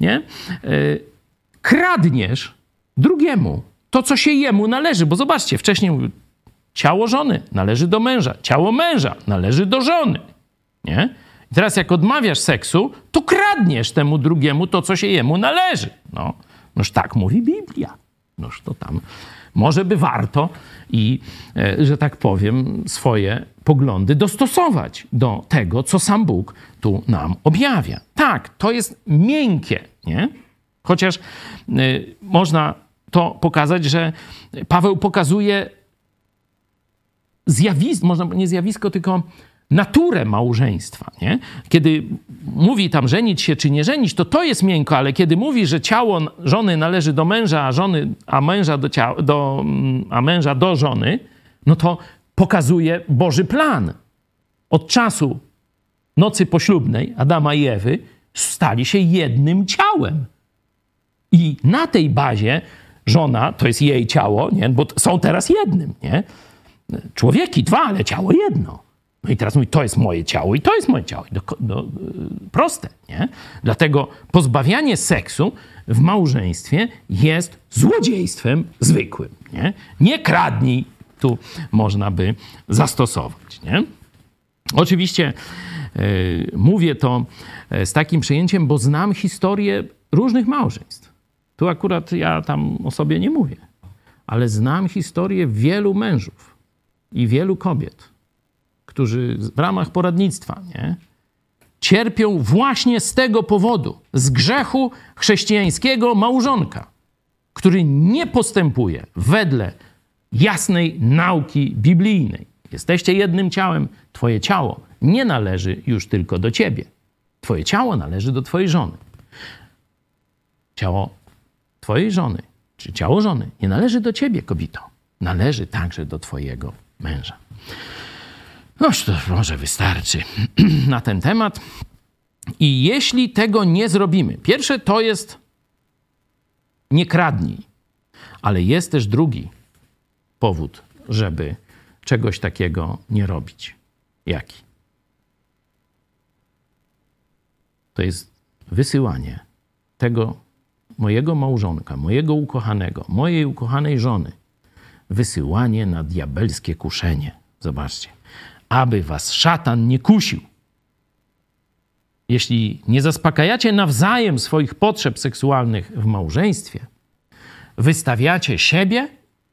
nie? Yy, kradniesz drugiemu to, co się jemu należy, bo zobaczcie, wcześniej mówił, ciało żony należy do męża, ciało męża należy do żony, nie? I teraz jak odmawiasz seksu, to kradniesz temu drugiemu to, co się jemu należy. No, noż tak mówi Biblia. Noż to tam może by warto i, e, że tak powiem, swoje poglądy dostosować do tego, co sam Bóg tu nam objawia. Tak, to jest miękkie, nie? Chociaż y, można to pokazać, że Paweł pokazuje zjawisko, można nie zjawisko, tylko naturę małżeństwa. Nie? Kiedy mówi tam żenić się czy nie żenić, to to jest miękko, ale kiedy mówi, że ciało żony należy do męża, a, żony, a, męża, do ciała, do, a męża do żony, no to pokazuje Boży plan. Od czasu nocy poślubnej Adama i Ewy stali się jednym ciałem. I na tej bazie żona to jest jej ciało, nie? bo są teraz jednym. Nie? Człowieki dwa, ale ciało jedno. No i teraz mówi, to jest moje ciało i to jest moje ciało. Do, do, proste, nie? Dlatego pozbawianie seksu w małżeństwie jest złodziejstwem zwykłym, nie? Nie kradnij, tu można by zastosować, nie? Oczywiście yy, mówię to z takim przyjęciem, bo znam historię różnych małżeństw. Tu akurat ja tam o sobie nie mówię, ale znam historię wielu mężów i wielu kobiet, którzy w ramach poradnictwa nie, cierpią właśnie z tego powodu, z grzechu chrześcijańskiego małżonka, który nie postępuje wedle jasnej nauki biblijnej. Jesteście jednym ciałem, twoje ciało nie należy już tylko do ciebie. Twoje ciało należy do twojej żony. Ciało twojej żony, czy ciało żony, nie należy do ciebie, kobito. Należy także do twojego męża. Noż to może wystarczy na ten temat. I jeśli tego nie zrobimy, pierwsze to jest nie kradnij, ale jest też drugi powód, żeby czegoś takiego nie robić. Jaki? To jest wysyłanie tego mojego małżonka, mojego ukochanego, mojej ukochanej żony, wysyłanie na diabelskie kuszenie. Zobaczcie, aby was szatan nie kusił. Jeśli nie zaspokajacie nawzajem swoich potrzeb seksualnych w małżeństwie, wystawiacie siebie,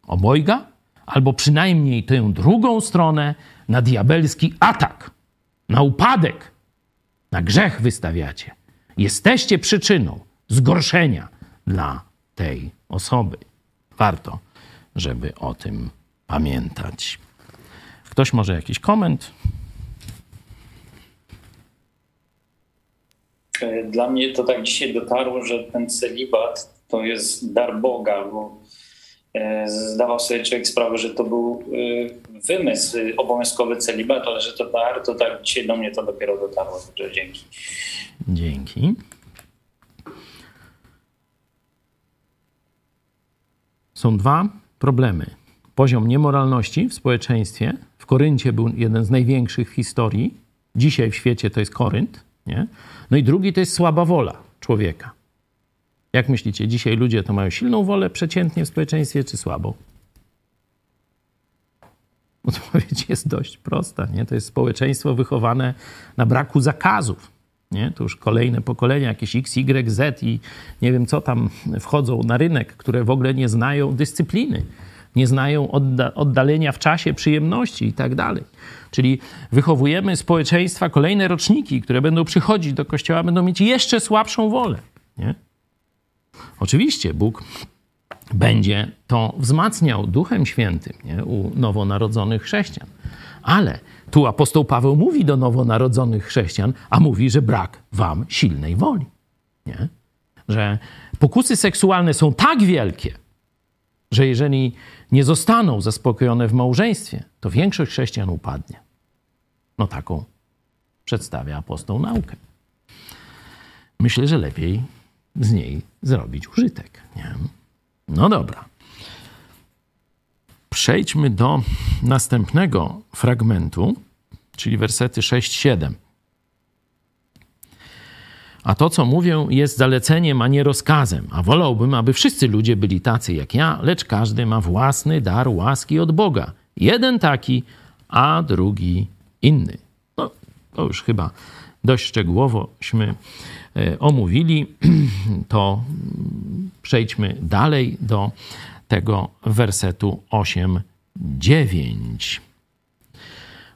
obojga, albo przynajmniej tę drugą stronę na diabelski atak, na upadek, na grzech wystawiacie. Jesteście przyczyną zgorszenia dla tej osoby. Warto, żeby o tym pamiętać. Ktoś może jakiś koment? E, dla mnie to tak dzisiaj dotarło, że ten celibat to jest dar Boga, bo e, zdawał sobie człowiek sprawę, że to był e, wymysł obowiązkowy celibat, ale że to dar, to tak dzisiaj do mnie to dopiero dotarło. Także dzięki. Dzięki. Są dwa problemy. Poziom niemoralności w społeczeństwie. W Koryncie był jeden z największych w historii. Dzisiaj w świecie to jest Korynt. Nie? No i drugi to jest słaba wola człowieka. Jak myślicie, dzisiaj ludzie to mają silną wolę przeciętnie w społeczeństwie, czy słabą? Odpowiedź jest dość prosta. Nie? To jest społeczeństwo wychowane na braku zakazów. Nie? To już kolejne pokolenia, jakieś X, Y, Z i nie wiem co tam wchodzą na rynek, które w ogóle nie znają dyscypliny, nie znają odda oddalenia w czasie, przyjemności i tak dalej. Czyli wychowujemy społeczeństwa, kolejne roczniki, które będą przychodzić do kościoła, będą mieć jeszcze słabszą wolę. Nie? Oczywiście Bóg będzie to wzmacniał Duchem Świętym nie? u nowonarodzonych chrześcijan. Ale tu apostoł Paweł mówi do nowonarodzonych chrześcijan, a mówi, że brak wam silnej woli. Nie? Że pokusy seksualne są tak wielkie, że jeżeli nie zostaną zaspokojone w małżeństwie, to większość chrześcijan upadnie. No taką przedstawia apostoł naukę. Myślę, że lepiej z niej zrobić użytek. Nie? No dobra. Przejdźmy do następnego fragmentu, czyli wersety 6-7. A to, co mówię, jest zaleceniem, a nie rozkazem. A wolałbym, aby wszyscy ludzie byli tacy jak ja, lecz każdy ma własny dar łaski od Boga. Jeden taki, a drugi inny. No, to już chyba dość szczegółowośmy e, omówili. To przejdźmy dalej do tego wersetu 8, 9.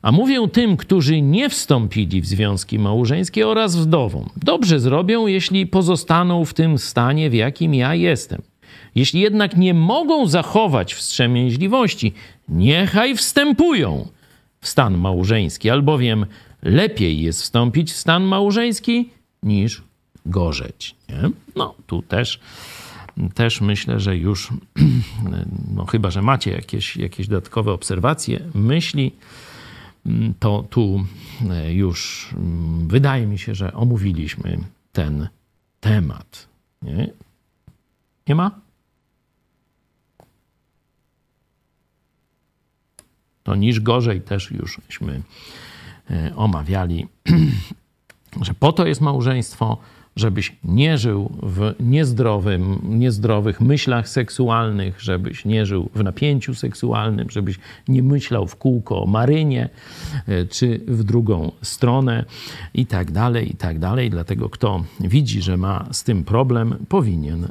A mówię tym, którzy nie wstąpili w związki małżeńskie oraz wdowom. Dobrze zrobią, jeśli pozostaną w tym stanie, w jakim ja jestem. Jeśli jednak nie mogą zachować wstrzemięźliwości, niechaj wstępują w stan małżeński, albowiem lepiej jest wstąpić w stan małżeński niż gorzeć. Nie? No, tu też, też myślę, że już, no chyba, że macie jakieś, jakieś dodatkowe obserwacje, myśli, to tu już wydaje mi się, że omówiliśmy ten temat. Nie, Nie ma? To niż gorzej też jużśmy omawiali, że po to jest małżeństwo, żebyś nie żył w niezdrowym, niezdrowych myślach seksualnych, żebyś nie żył w napięciu seksualnym, żebyś nie myślał w kółko o marynie, e, czy w drugą stronę i tak dalej, i tak dalej. Dlatego kto widzi, że ma z tym problem, powinien e,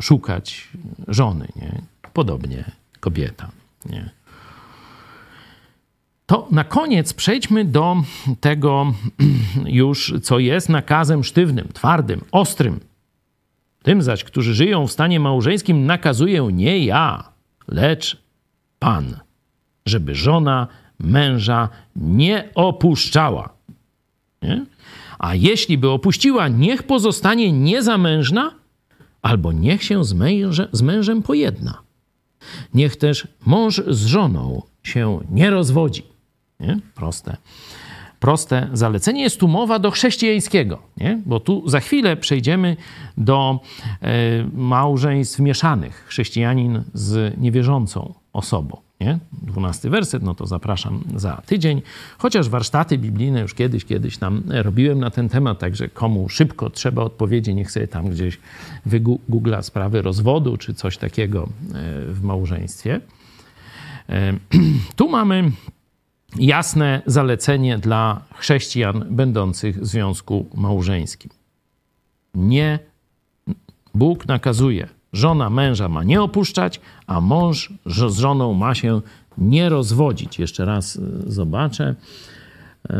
szukać żony, nie? Podobnie kobieta, nie? To na koniec przejdźmy do tego już, co jest nakazem sztywnym, twardym, ostrym. Tym zaś, którzy żyją w stanie małżeńskim, nakazuję nie ja, lecz Pan, żeby żona męża nie opuszczała. Nie? A jeśli by opuściła, niech pozostanie niezamężna, albo niech się z, męże, z mężem pojedna. Niech też mąż z żoną się nie rozwodzi. Nie? Proste. Proste zalecenie. Jest tu mowa do chrześcijańskiego, nie? bo tu za chwilę przejdziemy do e, małżeństw mieszanych. Chrześcijanin z niewierzącą osobą. Nie? 12 werset, no to zapraszam za tydzień. Chociaż warsztaty biblijne już kiedyś, kiedyś tam robiłem na ten temat, także komu szybko trzeba odpowiedzi, niech sobie tam gdzieś wygoogla sprawy rozwodu czy coś takiego e, w małżeństwie. E, tu mamy jasne zalecenie dla chrześcijan będących w związku małżeńskim. Nie, Bóg nakazuje, żona męża ma nie opuszczać, a mąż z żoną ma się nie rozwodzić. Jeszcze raz y, zobaczę.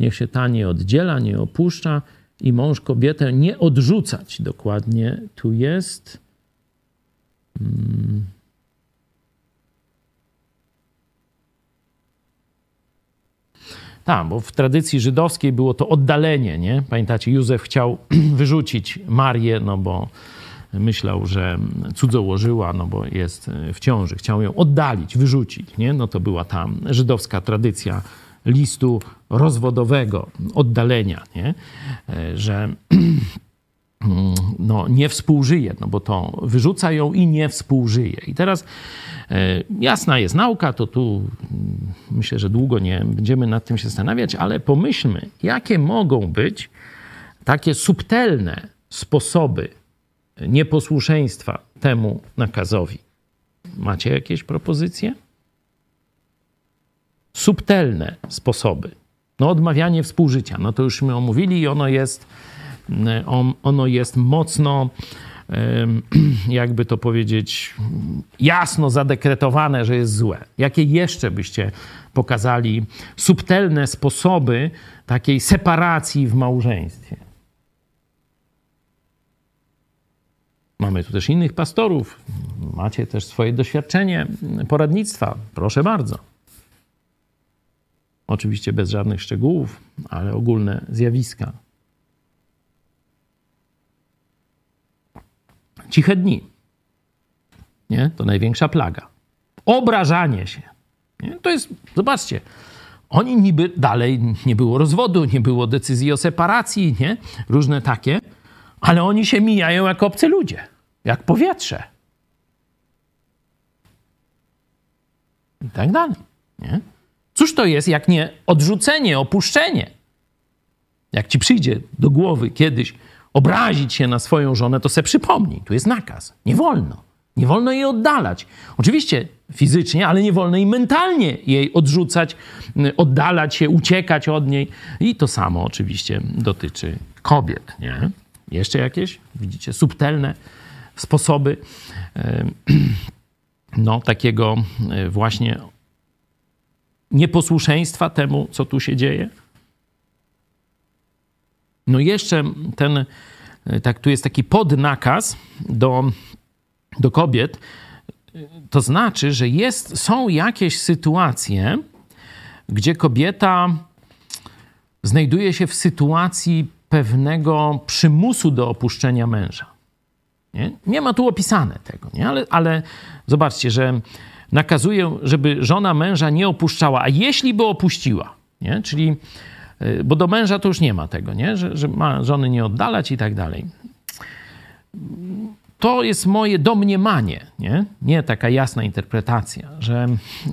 Niech się ta nie oddziela, nie opuszcza i mąż kobietę nie odrzucać. Dokładnie tu jest. Hmm. Tak, bo w tradycji żydowskiej było to oddalenie, nie? Pamiętacie, Józef chciał wyrzucić Marię, no bo myślał, że cudzołożyła, no bo jest w ciąży. Chciał ją oddalić, wyrzucić, nie? No to była ta żydowska tradycja listu rozwodowego, oddalenia, nie? Że no, nie współżyje, no bo to wyrzuca ją i nie współżyje. I teraz e, jasna jest nauka, to tu mm, myślę, że długo nie będziemy nad tym się zastanawiać, ale pomyślmy, jakie mogą być takie subtelne sposoby nieposłuszeństwa temu nakazowi. Macie jakieś propozycje? Subtelne sposoby. No, odmawianie współżycia, no to jużśmy omówili i ono jest ono jest mocno, jakby to powiedzieć, jasno zadekretowane, że jest złe. Jakie jeszcze byście pokazali subtelne sposoby takiej separacji w małżeństwie? Mamy tu też innych pastorów. Macie też swoje doświadczenie poradnictwa. Proszę bardzo. Oczywiście bez żadnych szczegółów, ale ogólne zjawiska. Ciche dni. Nie? To największa plaga. Obrażanie się. Nie? To jest, zobaczcie, oni niby dalej nie było rozwodu, nie było decyzji o separacji, nie? Różne takie, ale oni się mijają jak obcy ludzie, jak powietrze. I tak dalej. Nie? Cóż to jest, jak nie odrzucenie, opuszczenie? Jak ci przyjdzie do głowy kiedyś, obrazić się na swoją żonę, to se przypomnij. Tu jest nakaz. Nie wolno. Nie wolno jej oddalać. Oczywiście fizycznie, ale nie wolno i mentalnie jej odrzucać, oddalać się, uciekać od niej. I to samo oczywiście dotyczy kobiet. Nie? Jeszcze jakieś, widzicie, subtelne sposoby no, takiego e, właśnie nieposłuszeństwa temu, co tu się dzieje? No jeszcze ten, tak tu jest taki podnakaz do, do kobiet, to znaczy, że jest, są jakieś sytuacje, gdzie kobieta znajduje się w sytuacji pewnego przymusu do opuszczenia męża. Nie, nie ma tu opisane tego, nie? Ale, ale zobaczcie, że nakazuje, żeby żona męża nie opuszczała, a jeśli by opuściła, nie? czyli bo do męża to już nie ma tego, nie? Że, że ma żony nie oddalać i tak dalej to jest moje domniemanie, nie? nie taka jasna interpretacja, że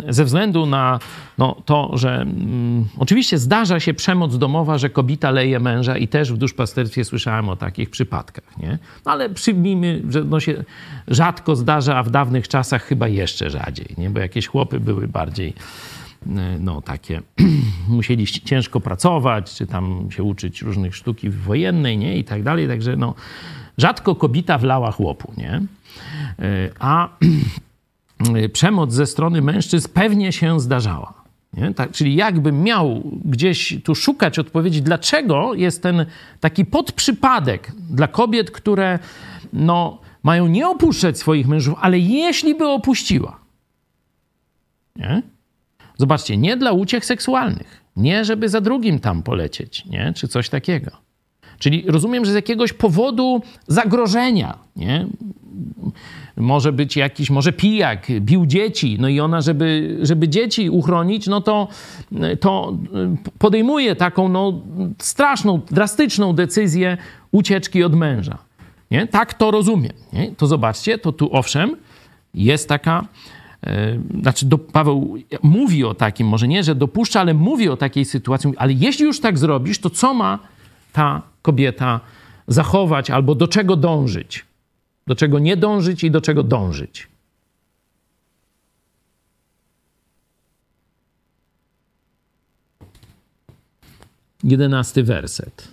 ze względu na no, to, że mm, oczywiście zdarza się przemoc domowa, że kobieta leje męża i też w duszpasterstwie słyszałem o takich przypadkach, nie? No, ale przyjmijmy, że no się rzadko zdarza, a w dawnych czasach chyba jeszcze rzadziej, nie? bo jakieś chłopy były bardziej no takie, musieli ciężko pracować, czy tam się uczyć różnych sztuki wojennej, nie, i tak dalej, także no, Rzadko kobieta wlała chłopu, nie? E, a przemoc ze strony mężczyzn pewnie się zdarzała. Tak, czyli jakbym miał gdzieś tu szukać odpowiedzi, dlaczego jest ten taki podprzypadek dla kobiet, które no, mają nie opuszczać swoich mężów, ale jeśli by opuściła. Nie? Zobaczcie, nie dla uciech seksualnych, nie żeby za drugim tam polecieć, nie? czy coś takiego. Czyli rozumiem, że z jakiegoś powodu zagrożenia, nie? Może być jakiś, może pijak, bił dzieci, no i ona, żeby, żeby dzieci uchronić, no to, to podejmuje taką no, straszną, drastyczną decyzję ucieczki od męża. Nie? Tak to rozumiem. Nie? To zobaczcie, to tu owszem, jest taka, znaczy do, Paweł mówi o takim, może nie, że dopuszcza, ale mówi o takiej sytuacji, ale jeśli już tak zrobisz, to co ma ta kobieta zachować albo do czego dążyć. Do czego nie dążyć i do czego dążyć. Jedenasty werset.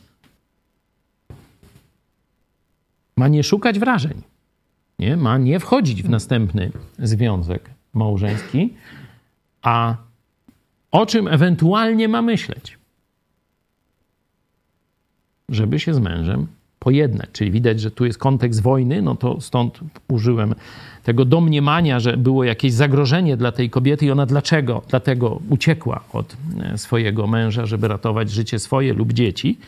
Ma nie szukać wrażeń. Nie? Ma nie wchodzić w następny związek małżeński, a o czym ewentualnie ma myśleć? żeby się z mężem pojednać. Czyli widać, że tu jest kontekst wojny, no to stąd użyłem tego domniemania, że było jakieś zagrożenie dla tej kobiety i ona dlaczego? Dlatego uciekła od e, swojego męża, żeby ratować życie swoje lub dzieci.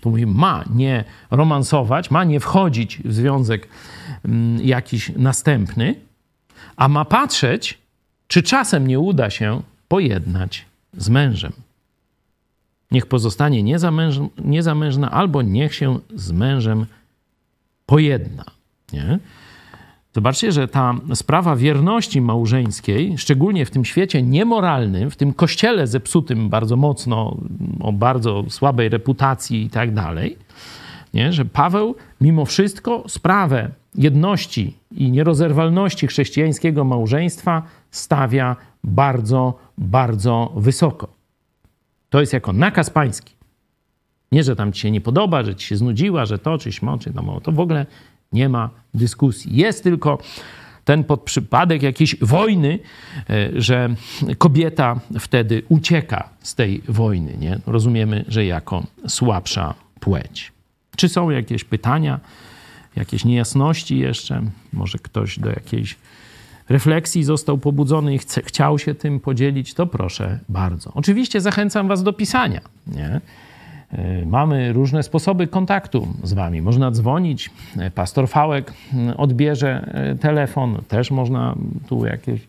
To mówi, ma nie romansować, ma nie wchodzić w związek mm, jakiś następny, a ma patrzeć, czy czasem nie uda się pojednać z mężem niech pozostanie niezamężna, niezamężna albo niech się z mężem pojedna. Nie? Zobaczcie, że ta sprawa wierności małżeńskiej, szczególnie w tym świecie niemoralnym, w tym kościele zepsutym bardzo mocno, o bardzo słabej reputacji i tak dalej, nie? że Paweł mimo wszystko sprawę jedności i nierozerwalności chrześcijańskiego małżeństwa stawia bardzo, bardzo wysoko. To jest jako nakaz pański. Nie, że tam ci się nie podoba, że ci się znudziła, że to, czy śmo, czy no, to w ogóle nie ma dyskusji. Jest tylko ten podprzypadek jakiejś wojny, e, że kobieta wtedy ucieka z tej wojny. Nie? Rozumiemy, że jako słabsza płeć. Czy są jakieś pytania, jakieś niejasności jeszcze? Może ktoś do jakiejś refleksji został pobudzony i chce, chciał się tym podzielić, to proszę bardzo. Oczywiście zachęcam Was do pisania. Nie? E, mamy różne sposoby kontaktu z Wami. Można dzwonić, e, pastor Fałek odbierze e, telefon, też można tu jakieś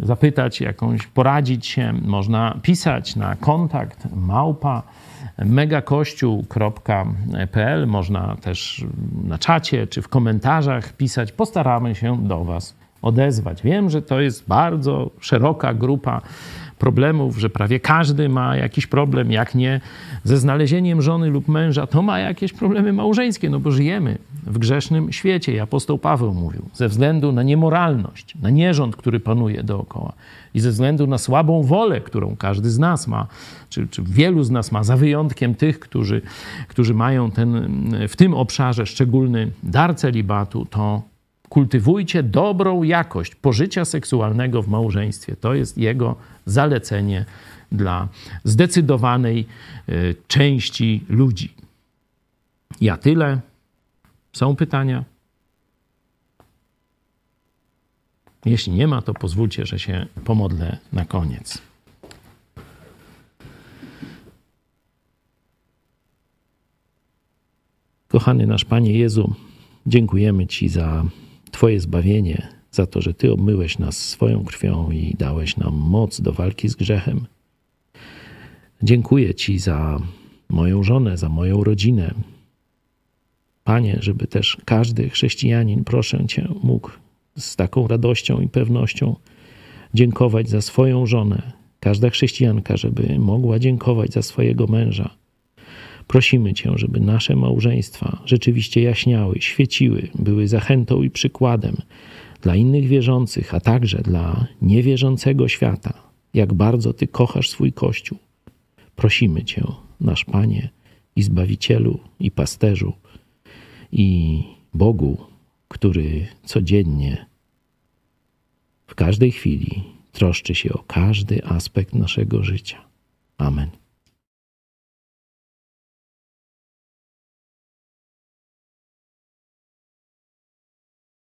zapytać, jakąś poradzić się. Można pisać na kontakt małpa megakościół.pl. Można też na czacie czy w komentarzach pisać. Postaramy się do Was odezwać. Wiem, że to jest bardzo szeroka grupa problemów, że prawie każdy ma jakiś problem, jak nie ze znalezieniem żony lub męża, to ma jakieś problemy małżeńskie, no bo żyjemy w grzesznym świecie. I apostoł Paweł mówił, ze względu na niemoralność, na nierząd, który panuje dookoła i ze względu na słabą wolę, którą każdy z nas ma, czy, czy wielu z nas ma, za wyjątkiem tych, którzy, którzy mają ten, w tym obszarze szczególny dar celibatu, to kultywujcie dobrą jakość pożycia seksualnego w małżeństwie. To jest jego zalecenie dla zdecydowanej y, części ludzi. Ja tyle. Są pytania? Jeśli nie ma, to pozwólcie, że się pomodlę na koniec. Kochany nasz Panie Jezu, dziękujemy Ci za Twoje zbawienie, za to, że Ty obmyłeś nas swoją krwią i dałeś nam moc do walki z grzechem. Dziękuję Ci za moją żonę, za moją rodzinę. Panie, żeby też każdy chrześcijanin, proszę Cię, mógł z taką radością i pewnością dziękować za swoją żonę. Każda chrześcijanka, żeby mogła dziękować za swojego męża. Prosimy Cię, żeby nasze małżeństwa rzeczywiście jaśniały, świeciły, były zachętą i przykładem dla innych wierzących, a także dla niewierzącego świata, jak bardzo Ty kochasz swój Kościół. Prosimy Cię, nasz Panie i Zbawicielu i Pasterzu i Bogu, który codziennie, w każdej chwili troszczy się o każdy aspekt naszego życia. Amen.